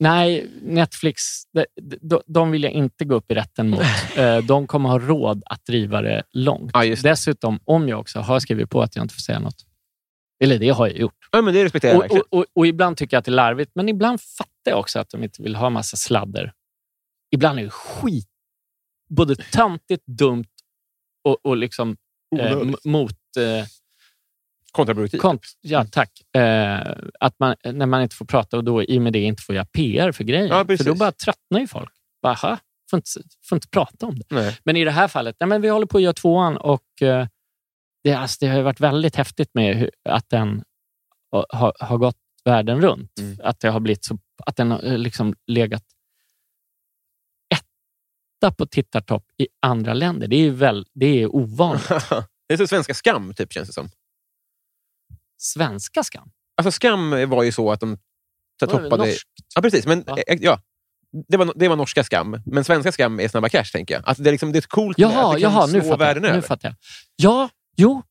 Nej, Netflix, de, de, de vill jag inte gå upp i rätten mot. [laughs] Eh, de kommer ha råd att driva det långt. Ja, det. Dessutom, om jag också har skrivit på att jag inte får säga något. Eller det har jag gjort. Ja, men det respekterar jag Och, och, och, och ibland tycker jag att det är larvigt, men ibland fattar jag också att de inte vill ha massa sladder. Ibland är det skit. Både töntigt, dumt och, och liksom eh, mot... Eh, Kontraproduktivt. kont, ja, tack. Eh, att man, när man inte får prata och då i och med det inte får göra PR för grejen. Ja, för då bara tröttnar ju folk. Bara, "Aha, får inte, får inte prata om det. Nej. Men i det här fallet, nej, men vi håller på att göra tvåan och eh, det, alltså, det har varit väldigt häftigt med hur, att den har, har gått världen runt. Mm. Att det har blivit så, att den har eh, liksom legat etta på tittartopp i andra länder. Det är, väl, det är ovanligt. [laughs] det är så svenska Skam, typ, känns det som. Svenska skam. Alltså Skam var ju så att de är det, toppade... norskt? Ja, precis. Men, Ja. eh, ja. Det, var, det var norska Skam, men svenska Skam är Snabba Cash, tänker jag. Alltså, det, är liksom, det är ett coolt med att Jaha, det kan jaha nu, slå fattar världen jag, nu över. fattar jag. Ja, jo.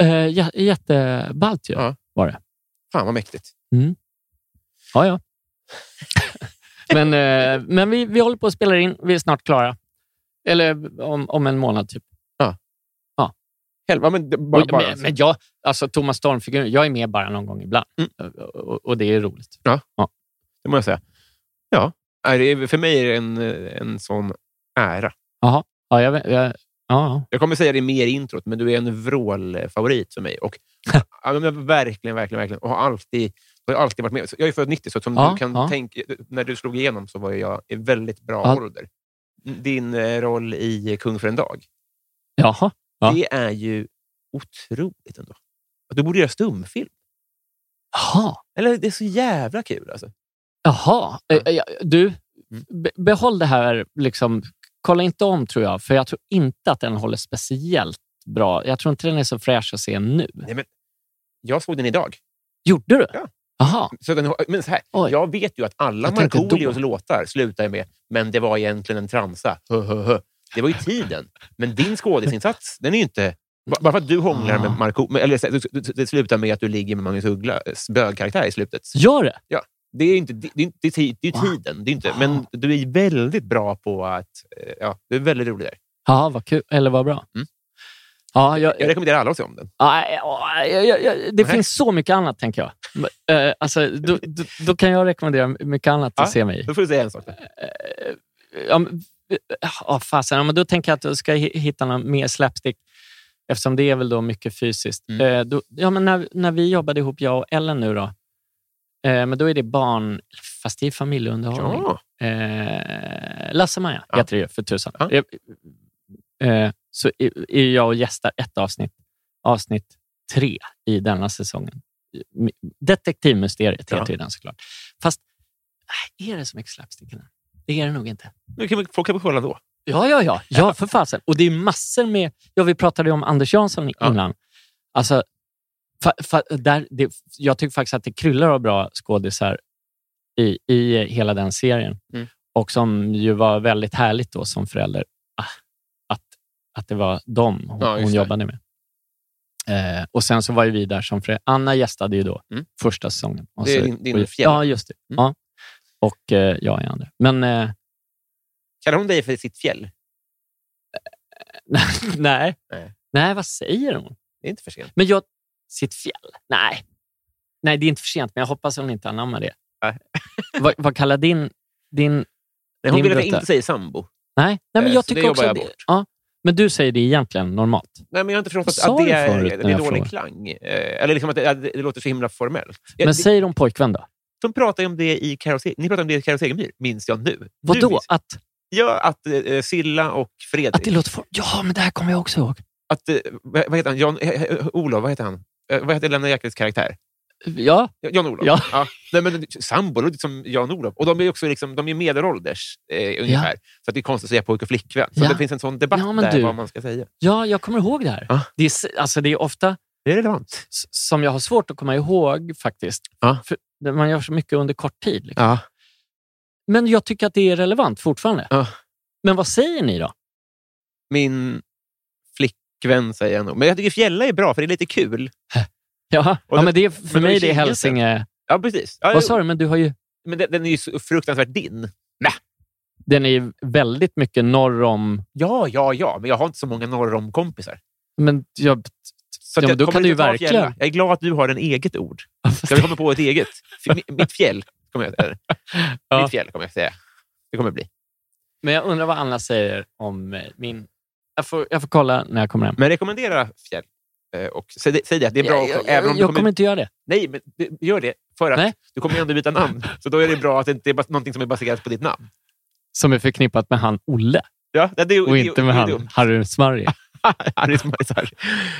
Eh, jä- jätteballt ju. Ja. Var det. Fan vad mäktigt. Ja, ja. [laughs] men eh, men vi, vi håller på att spela in. Vi är snart klara. Eller om, om en månad, typ. Helva, men, bara, och, bara, men, men jag, alltså Thomas Stormfigur, jag är med bara någon gång ibland. Mm. Och, och det är roligt. Det må jag säga. Ja, för mig är det en, en sån ära. Jaha. Ja, jag, jag, ja, Jag kommer säga det mer i introt, men du är en vrålfavorit för mig. Och, [laughs] ja, men verkligen, verkligen, verkligen. Och har alltid, har alltid varit med. Jag är född 90, så som Ja, du kan ja. tänka, när du slog igenom så var jag i väldigt bra Ja. ålder. Din eh, roll i Kung för en dag, Jaha. Ja. det är ju otroligt ändå. Du borde göra stumfilm. Jaha. Eller det är så jävla kul. Alltså. Jaha. Eh, ja, Du, Mm. be, behåll det här. Liksom, kolla inte om, tror jag. För jag tror inte att den håller speciellt bra. Jag tror inte den är så fräsch att se nu. Nej, men, jag såg den idag. Gjorde du? Ja. Jaha. Så den, men så här, Oj. jag vet ju att alla Markoolios låtar slutar med “men det var egentligen en transa”. Hö, hö, hö. Det var ju tiden. Men din skådisinsats, den är ju inte... ba- Bara för att du hånglar med Marco, eller det- slutar med att du ligger med Magnus Ugglas bögkaraktär i slutet. Gör det? Det är ju inte, det, är det är det är tiden. Det är inte, men du är väldigt bra på att... eh, Ja, du är väldigt rolig där. Ja, vad kul. Eller vad bra. Mm. Ja, jag, Jag rekommenderar alla att se om den. Ja, ja, ja, ja, ja, det Nej. finns så mycket annat, tänker jag. Men, eh, Alltså, då, då, då kan jag rekommendera mycket annat Ja. att se mig i. Då får du säga en sak. Eh, ja, ja, fasen, ja, men då tänker jag att jag ska hi- hitta något mer slapstick, eftersom det är väl då mycket fysiskt. Mm. Eh, då, ja, men när, när vi jobbade ihop, jag och Ellen nu då, eh, men då är det barn, fast det är familjeunderhållning. Ja. Eh, Lasse-Maja Ja. heter det ju, för tusan. Ja. Eh, eh, så är, jag och gästar ett avsnitt, avsnitt tre i denna säsongen. Detektivmysteriet Ja. heter den såklart. Fast nej, är det så mycket slapstick? Det är det nog inte. Nu kan vi, folk kan väl kolla då. Ja, ja, ja. Ja, för fasen. Och det är massor med... Ja, vi pratade om Anders Jansson Ja. innan. Alltså, fa, fa, där, det, jag tycker faktiskt att det kryllar av bra skådisar i, i hela den serien. Mm. Och som ju var väldigt härligt då som förälder, ah, att, att det var dem hon, Ja, hon jobbade med. Eh, och sen så var ju vi där som föräldrar. Anna gästade ju då Mm. första säsongen. Och Det är så- din- din fjäll. Ja, just det. Mm. Ja. Och eh, jag är andra. Men eh, Kallar hon dig för sitt fjäll? [laughs] nej. Nej. nej, vad säger hon? Det är inte för sent. Men jag... Sitt fjäll? Nej. Nej, det är inte för sent, men jag hoppas hon inte anammar det. [laughs] Vad, vad kallar din... din Nej, hon Din vill att jag inte säger sambo. nej, nej, men Eh, jag så det tycker också... jag att bort. Ja, men du säger det egentligen normalt. Nej, men jag har inte förstått att, det är, det är jag dålig frågade? klang. Eh, eller liksom att det, att det, det låter så himla formellt. Jag, Men det, säger de pojkvän då? De pratar ju om det i Carro Ni pratar om det i Carro Segemyhr, minns jag nu. Vadå? minns- Att, Ja, att eh, Silla och Fredrik... att det låter for... Ja, men det här kommer jag också ihåg. att, eh, vad, heter han? Jan, eh, eh, Olof, vad heter han? Eh, vad heter Lämna Jäkelts karaktär? Ja, Jan-Olof? Ja. Nej, men sambo låter som Jan-Olof. Och de är också liksom, de är medelålders eh, ungefär. Så att det är konstigt att säga pojk och flickvän. Så Ja. det finns en sån debatt Ja, där, du- vad man ska säga. ja, jag kommer ihåg det här. Ja. Det, är, alltså, det är ofta Det är relevant. som jag har svårt att komma ihåg faktiskt. Ja. För man gör så mycket under kort tid. Liksom. Ja. Men jag tycker att det är relevant fortfarande. Ja. Men vad säger ni då? Min flickvän säger jag nog. Men jag tycker fjälla är bra, för det är lite kul. [laughs] Ja, Och ja men det är, för men mig är det Hälsinge... Ja, precis. Ja, Vad sa du? Men du har ju... Men den, den är ju så fruktansvärt din. Den är ju väldigt mycket norr om... Ja, ja, ja. Men jag har inte så många norr om kompisar. Men jag, Så Ja, jag då kan du ju verkligen- fjällen. Jag är glad att du har en eget ord. Ska vi komma på ett eget? Mitt fjäll, kommer jag. [laughs] Ja. Mitt fjäll kommer jag säga. Det kommer bli. Men jag undrar vad Anna säger om eh, min... Jag får, jag får kolla när jag kommer hem. Men rekommendera fjäll. Eh, Och säg, det, säg det, det är bra. också, jag, även om du jag kommer, kommer inte göra det. Nej, men det- gör det. För att Nej. du kommer ju ändå byta namn. Så då är det bra att det inte är någonting som är baserat på ditt namn. Som är förknippat med han Olle Ja, det, det, och inte med han Harry Smarri. [laughs] Harry Smarris Harry.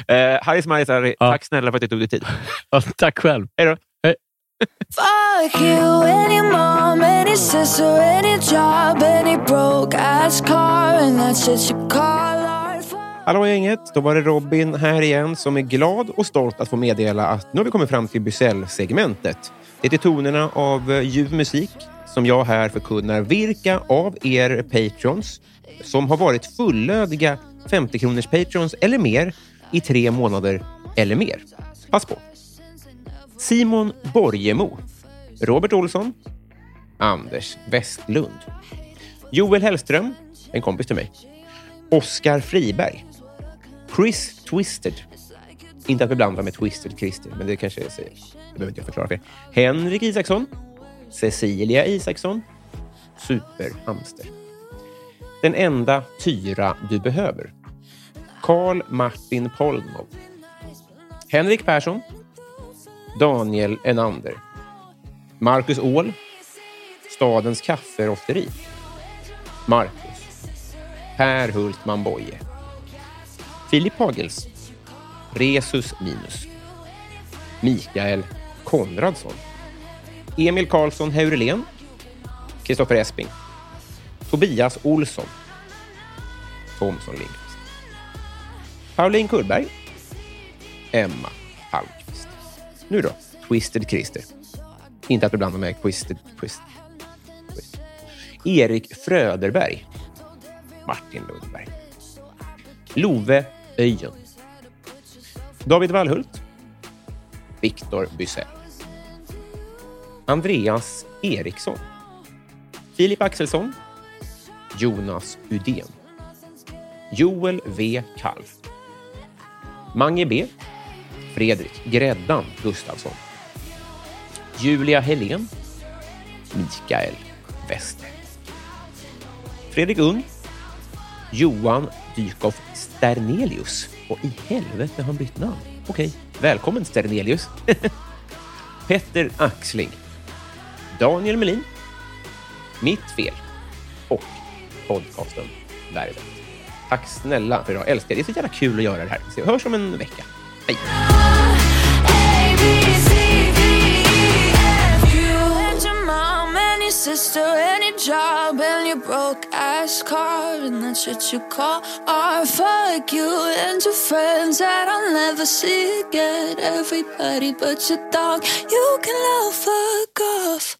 Eh, Harry Smarris Harry, Ja. tack snälla för att du tog dig tid. Ja, tack själv. Hej då. Fuck you, any mom, any sister, any job, any broke ass car, and that's shit you call Hallå gänget, då var det Robin här igen som är glad och stolt att få meddela att nu har vi kommit fram till Bysell-segmentet. Det är tonerna av eh, ljuv musik som jag här förkunnar vilka av er patrons som har varit fullödiga 50 kronors patrons eller mer i tre månader eller mer. Pass på! Simon Borgemo, Robert Olsson, Anders Westlund, Joel Hellström, en kompis till mig, Oskar Friberg, Chris Twisted. Inte att beblanda med Twisted Christer, men det kanske jag säger. Det behöver inte jag förklara för er. Henrik Isaksson, Cecilia Isaksson, Superhamster. Den enda Tyra du behöver. Karl Martin Polnov. Henrik Persson. Daniel Enander. Marcus Åhl. Stadens kafferofteri. Marcus. Per Hultman Boye. Filip Hagels. Resus Minus. Mikael Konradsson. Emil Karlsson Heurelén. Kristoffer Esping. Tobias Olsson. Thomson Lindqvist. Pauline Kullberg. Emma Almqvist. Nu då, Twisted Christer. Inte att beblanda med Twisted Twist. Twist. Erik Fröderberg. Martin Lundberg. Love Öjen. David Wallhult. Viktor Bysell. Andreas Eriksson. Filip Axelsson. Jonas Udén. Joel V. Kalf. Mange B. Fredrik Gräddan Gustafsson. Julia Helén. Mikael Wester. Fredrik Ung. Johan Dykhoff Sternelius. Och i helvete har han bytt namn. Okej, välkommen Sternelius. [laughs] Petter Axling. Daniel Melin. Mitt fel. Och podcasten Värvet. Tack snälla för idag. Jag älskar det. Det är så jävla kul att göra det här. Vi hörs om en vecka. Hej! Sister any job and your broke ass car and that shit you call art. Fuck you and your friends that I'll never see again. Everybody but your dog, you can love fuck off.